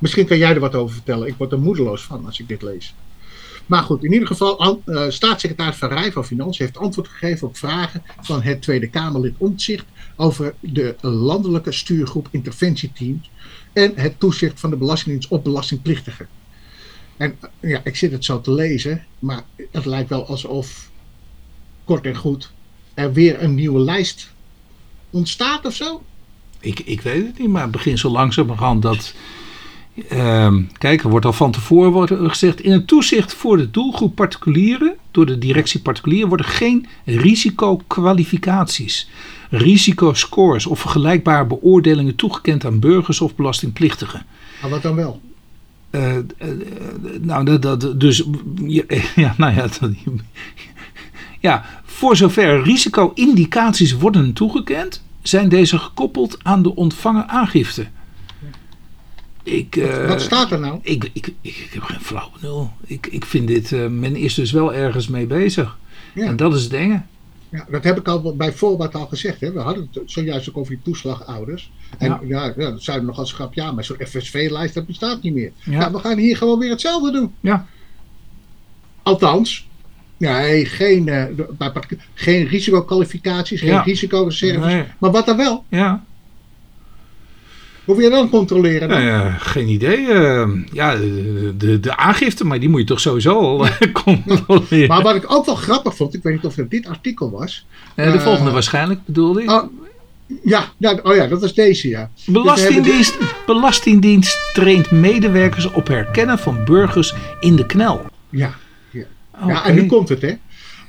Misschien kan jij er wat over vertellen. Ik word er moedeloos van als ik dit lees. Maar goed, in ieder geval, eh, staatssecretaris Van Rij van Financiën heeft antwoord gegeven op vragen van het Tweede Kamerlid Omtzigt over de landelijke stuurgroep interventieteams en het toezicht van de Belastingdienst op belastingplichtigen. En ja, ik zit het zo te lezen, maar het lijkt wel alsof, kort en goed, er weer een nieuwe lijst ontstaat of zo. Ik, ik weet het niet, maar het begint zo langzamerhand dat Ehm, kijk, er wordt al van tevoren wordt gezegd. In het toezicht voor de doelgroep particulieren, door de directie particulieren, worden geen risicokwalificaties, risicoscores of vergelijkbare beoordelingen toegekend aan burgers of belastingplichtigen. Maar wat dan wel? Eh, eh, eh, nou, dat, dat, dus ja, [laughs] nou ja, [laughs] dat, ja, voor zover risico-indicaties worden toegekend, zijn deze gekoppeld aan de ontvangen aangifte. Ik, wat, wat staat er nou? Ik, ik, ik, ik heb geen flauw nul. Ik, ik vind dit, men is dus wel ergens mee bezig. Ja. En dat is het enge. Ja, dat heb ik al bij voorbaat al gezegd. Hè. We hadden het zojuist ook over die toeslagouders. En ja, ja, ja dat zouden nog als grap, ja, maar zo'n FSV-lijst dat bestaat niet meer. Ja. we gaan hier gewoon weer hetzelfde doen. Ja. Althans, nee, geen, uh, geen risicokwalificaties, geen risicoreserves. Nee. Maar wat dan wel? Ja. Hoe wil je dan controleren? Dan? Nou ja, geen idee. Uh, ja, de, de, aangifte, maar die moet je toch sowieso al [laughs] controleren. Maar wat ik ook wel grappig vond, ik weet niet of het dit artikel was. Uh, de volgende waarschijnlijk bedoelde ik. Oh, ja, ja, oh ja, dat was deze, ja. Belastingdienst, Belastingdienst traint medewerkers op herkennen van burgers in de knel. Ja, ja. Okay. ja en nu komt het, hè.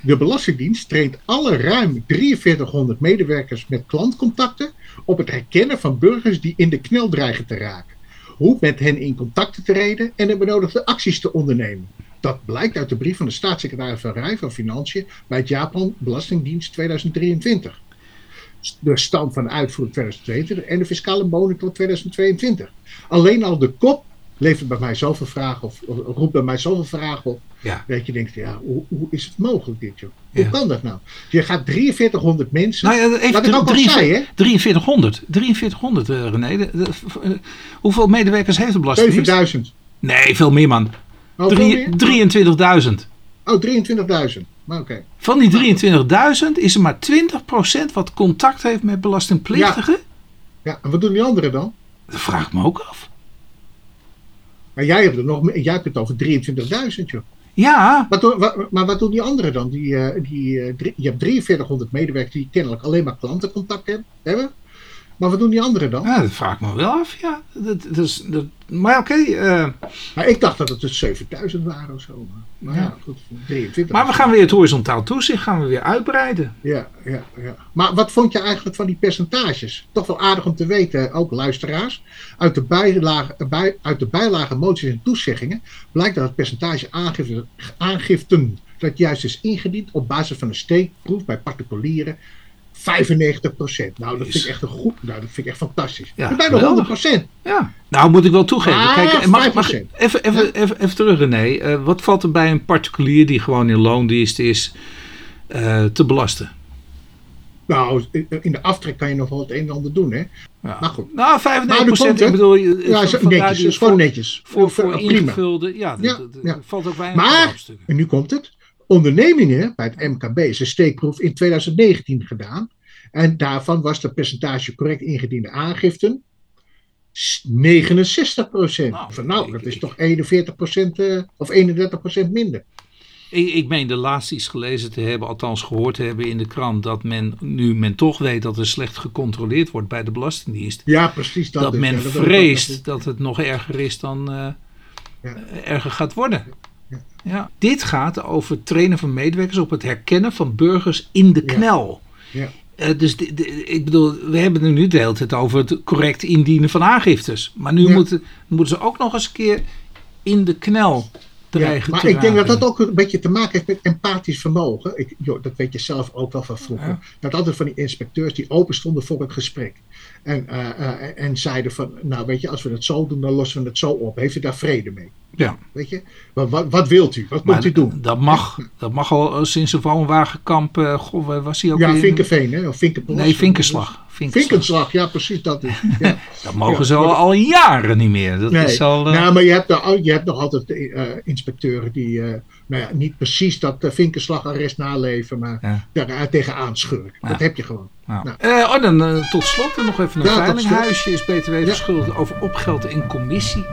De Belastingdienst traint alle ruim 4300 medewerkers met klantcontacten op het herkennen van burgers die in de knel dreigen te raken. Hoe met hen in contact te treden en de benodigde acties te ondernemen. Dat blijkt uit de brief van de staatssecretaris van Rij van Financiën bij het Japan Belastingdienst 2023. De stand van de uitvoering 2022 en de fiscale monitor 2022. Alleen al de kop levert bij mij zoveel vragen of, of roept bij mij zoveel vragen op. Ja. Dat je denkt, ja, hoe, hoe is het mogelijk dit, joh? Hoe ja. kan dat nou? Je gaat 4300 mensen. Nou ja, even wat ik ook al zei, hè? 4300. 4300, uh, René. De, de, uh, hoeveel medewerkers heeft de Belastingdienst? 7000. Nee, veel meer, man. Oh, 23.000. Oh, 23.000. Maar oké. Okay. Van die 23.000 is er maar 20% wat contact heeft met belastingplichtigen. Ja. ja, en wat doen die anderen dan? Dat vraag ik me ook af. Maar jij hebt, er nog, jij hebt het over 23.000, joh. Ja. Maar, wat, maar wat doen die anderen dan? Die, uh, die, uh, drie, je hebt 4300 medewerkers die kennelijk alleen maar klantencontact hebben. Maar wat doen die anderen dan? Ja, dat vraag ik me wel af, ja. Dat, dat is, dat, maar oké. Okay, uh... Maar ik dacht dat het dus 7000 waren of zo. Maar ja, ja goed, 23. Maar we gaan weer het horizontaal toezicht gaan we weer uitbreiden. Ja, ja, ja. Maar wat vond je eigenlijk van die percentages? Toch wel aardig om te weten, ook luisteraars. Uit de, bijlage, bij, uit de bijlage moties en toezeggingen blijkt dat het percentage aangifte, aangiften dat juist is ingediend op basis van een steekproef bij particulieren 95% Nou, dat vind ik echt een goed. Nou, dat vind ik echt fantastisch. Ja, bijna 100% Ja. Nou, moet ik wel toegeven. Ah, Kijk, mag, mag, even, even, ja. even, even, terug, René. Uh, wat valt er bij een particulier die gewoon in loondienst is uh, te belasten? Nou, in de aftrek kan je nog wel het een en ander doen, hè? Ja. Maar goed. Nou, 95 procent, ik bedoel... Ja, van, netjes, is gewoon netjes. Voor, voor, voor ingevulde, ja, ja, dat, dat valt ook weinig Maar, en nu komt het. Ondernemingen bij het MKB is een steekproef in 2019 gedaan. En daarvan was het percentage correct ingediende aangiften 69 procent. Nou, nou, dat is toch 41 procent uh, of 31 procent minder. Ik, ik meen de laatste iets gelezen te hebben, althans gehoord te hebben in de krant, dat men nu men toch weet dat er slecht gecontroleerd wordt bij de Belastingdienst. Ja, precies. Dat, dat men ja, dat vreest dat, dat, het nog erger is dan uh, ja. erger gaat worden. Ja. Dit gaat over het trainen van medewerkers op het herkennen van burgers in de knel. Ja. Uh, dus de, de, ik bedoel, we hebben het nu de hele tijd over het correct indienen van aangiftes. Maar nu moeten, moeten ze ook nog eens een keer in de knel dreigen ja, maar ik denk dat dat ook een beetje te maken heeft met empathisch vermogen. Ik, joh, dat weet je zelf ook wel van vroeger. Ja. Dat altijd van die inspecteurs die open stonden voor het gesprek. En, uh, uh, en zeiden van, nou weet je, als we het zo doen, dan lossen we het zo op. Heeft u daar vrede mee? Ja. Weet je, wat, wat, wat wilt u? Wat maar moet u doen? Dat mag, dat mag al sinds een Woonwagenkamp, uh, goh, was hij ook Ja, Vinkenveen, hè? Of. Nee, Vinkenslag. Vinkenslag, ja precies, dat is. Ja. [laughs] dat mogen ja, ze al, al jaren niet meer. Dat nee. is al, uh... Nou, maar je hebt, er, je hebt nog altijd uh, inspecteuren die uh, nou ja, niet precies dat uh, vinkenslagarrest naleven, maar ja. daar tegenaan schurken. Dat heb je gewoon. Nou. oh, dan tot slot nog even een veilinghuisje is BTW verschuldigd over opgelden en commissie.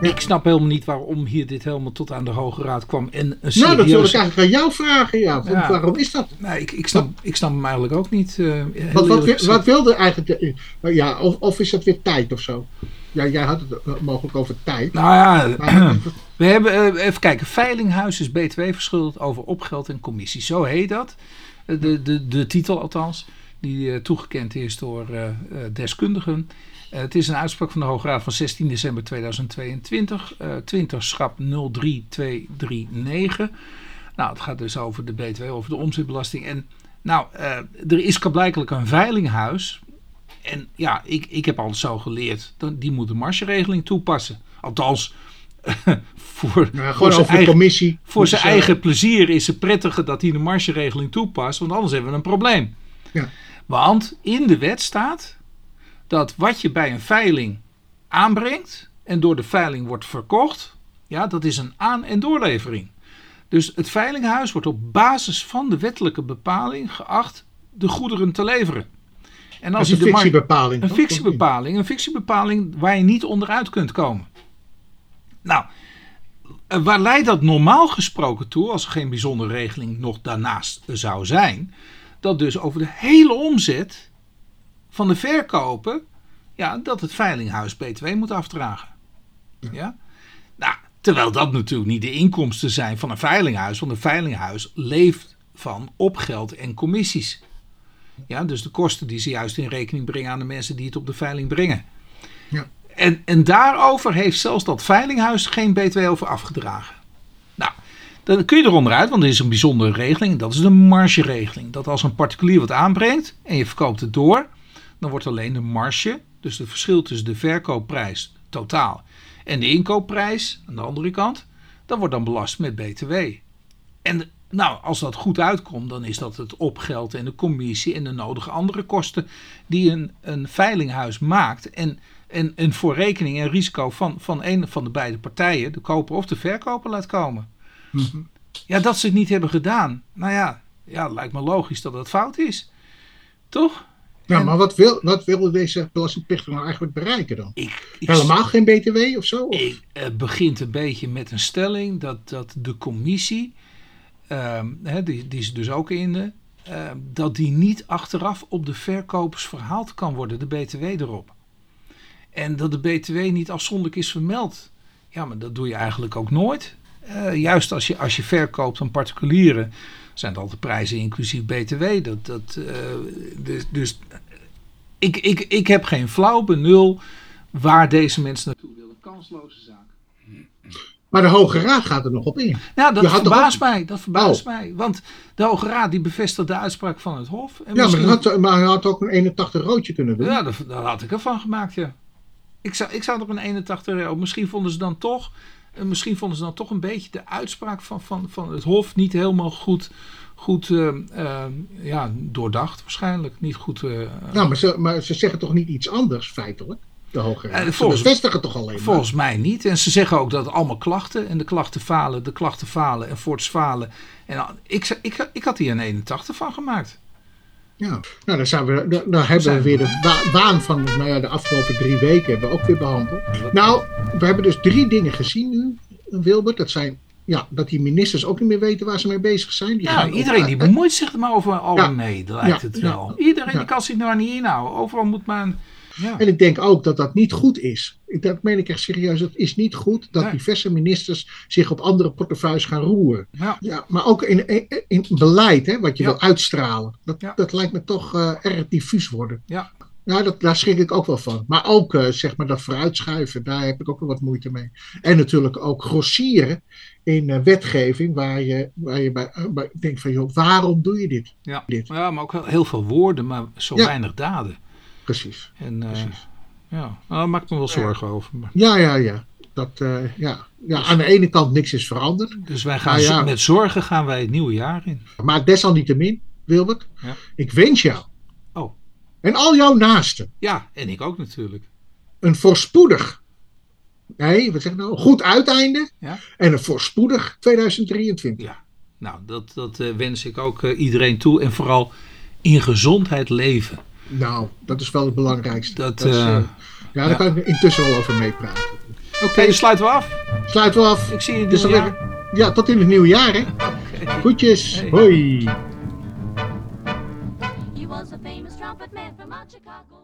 Ik snap helemaal niet waarom hier dit helemaal tot aan de Hoge Raad kwam. En een serieuze... Nou, dat wil ik eigenlijk aan jou vragen. Ja. ja. Waarom is dat? Nee, ik, ik, snap, ik snap hem eigenlijk ook niet. Uh, wat, wat, wat, wilde eigenlijk... De, ja, of, of is dat weer tijd of zo? Ja, jij had het eh, mogelijk over tijd. Nou ja, Maar- [clears throat] we hebben, eh, even kijken, Veilinghuis is BTW verschuldigd over opgeld en commissie. Zo heet dat. Eh, De, de, de titel althans, die eh, toegekend is door eh, eh, deskundigen. Eh, het is een uitspraak van de Hoge Raad van 16 december 2022, eh 20 schap 03239. Nou, het gaat dus over de BTW, over de omzetbelasting. En nou, eh, er is blijkbaar een veilinghuis. En ja, ik, ik heb altijd zo geleerd, die moet de margeregeling toepassen. Althans, [laughs] voor, voor zijn eigen, commissie. voor zijn eigen plezier is het prettiger dat hij de margeregeling toepast, want anders hebben we een probleem. Ja. Want in de wet staat dat wat je bij een veiling aanbrengt en door de veiling wordt verkocht, ja, dat is een aan- en doorlevering. Dus het veilinghuis wordt op basis van de wettelijke bepaling geacht de goederen te leveren. En Dat als is een fictiebepaling. een fictiebepaling, een fictiebepaling waar je niet onderuit kunt komen. Nou, eh, waar leidt dat normaal gesproken toe, als er geen bijzondere regeling nog daarnaast zou zijn, dat dus over de hele omzet van de verkopen, ja, dat het veilinghuis BTW moet afdragen. Ja? Nou, terwijl dat natuurlijk niet de inkomsten zijn van een veilinghuis, want een veilinghuis leeft van opgeld en commissies. Ja, dus de kosten die ze juist in rekening brengen aan de mensen die het op de veiling brengen. Ja. En, en daarover heeft zelfs dat veilinghuis geen BTW over afgedragen. Nou, dan kun je eronder uit, want er is een bijzondere regeling. Dat is de margeregeling. Dat als een particulier wat aanbrengt en je verkoopt het door, dan wordt alleen de marge, dus het verschil tussen de verkoopprijs totaal en de inkoopprijs aan de andere kant, dat wordt dan belast met BTW. En nou, als dat goed uitkomt, dan is dat het opgeld en de commissie en de nodige andere kosten die een, een veilinghuis maakt. En, en, en voor rekening en risico van, van een van de beide partijen, de koper of de verkoper, laat komen. Mhm. Ja, dat ze het niet hebben gedaan. Nou ja, ja lijkt me logisch dat dat fout is. Toch? Nou, En- maar wat wil, wat deze belastingplichtige nou eigenlijk bereiken dan? Ik, ik, Helemaal geen BTW of zo? Of? Ik, het begint een beetje met een stelling dat, dat de commissie, ehm, hè, die, die is dus ook in de, ehm, dat die niet achteraf op de verkopers verhaald kan worden, de BTW erop. En dat de BTW niet afzonderlijk is vermeld. Ja, maar dat doe je eigenlijk ook nooit. Eh, juist als je, als je verkoopt aan particulieren, zijn het altijd prijzen inclusief BTW. Dat, dat, eh, dus dus ik, ik, ik heb geen flauw benul waar deze mensen naartoe willen. Kansloze zaak. Maar de Hoge Raad gaat er nog op in. Nou, dat had verbaast mij. Dat verbaast Oh. mij. Want de Hoge Raad die bevestigt de uitspraak van het Hof. En Ja, maar, misschien- had, maar hij had ook een 81 roodje kunnen doen. ja, daar, had ik ervan gemaakt, ja. Ik zou, ik zou er een 81 euro. Misschien vonden ze dan toch. Eh, Misschien vonden ze dan toch een beetje de uitspraak van, van, van het Hof niet helemaal goed, goed eh, eh, ja, doordacht, waarschijnlijk. Niet goed. eh, Nou, maar ze, maar ze zeggen toch niet iets anders, feitelijk? De Hoge Raad. Ze volgens- bevestigen toch alleen maar? Volgens mij niet. En ze zeggen ook dat allemaal klachten. En de klachten falen, de klachten falen en voorts falen. En ik, ik, ik had hier een 81 van gemaakt. Ja. Nou, dan, zijn we, dan, dan hebben we weer de waan van nou ja, de afgelopen drie weken hebben we ook weer behandeld. Nou, we hebben dus drie dingen gezien nu, Wilbert. Dat zijn ja, dat die ministers ook niet meer weten waar ze mee bezig zijn. Die Ja, iedereen die bemoeit zich er maar over al Ja. mee, lijkt Ja, het ja. wel. Iedereen die kan zich nou niet inhouden. Overal moet men... Ja. En ik denk ook dat dat niet goed is. Dat meen ik echt serieus. Het is niet goed dat Nee. diverse ministers zich op andere portefeuilles gaan roeren. Ja. Ja, maar ook in, in, beleid, hè, wat je wil uitstralen. Dat, dat lijkt me toch eh, erg diffuus worden. Ja. Nou, dat, daar schrik ik ook wel van. Maar ook eh, zeg maar dat vooruitschuiven, daar heb ik ook wel wat moeite mee. En natuurlijk ook grossieren in eh, wetgeving, waar je, waar je bij, eh, bij denkt van, joh, waarom doe je dit? Ja. Dit. ja, maar ook heel veel woorden, maar zo Ja. weinig daden. Precies. En, Precies. ja, nou, daar maak ik me wel zorgen over. Ja, ja, ja. Dat, ja. ja. Aan de ene kant niks is veranderd. Dus wij gaan ja. met zorgen gaan wij het nieuwe jaar in. Maar desalniettemin, Wilbert, Ja. ik wens jou. En al jouw naasten Ja, en ik ook natuurlijk. een voorspoedig, nee, wat zeg ik nou, goed uiteinde Ja. en een voorspoedig 2023. Ja, nou, dat, dat eh, wens ik ook eh, iedereen toe. En vooral in gezondheid leven. Nou, dat is wel het belangrijkste. Dat, is, eh, ja, daar ja. kan ik intussen wel over meepraten. Oké, sluiten we af. sluiten we af. Ik zie je Dus ja, tot in het nieuwe jaar, hè. Oké. Groetjes. Hey. Hoi. Man from out Chicago.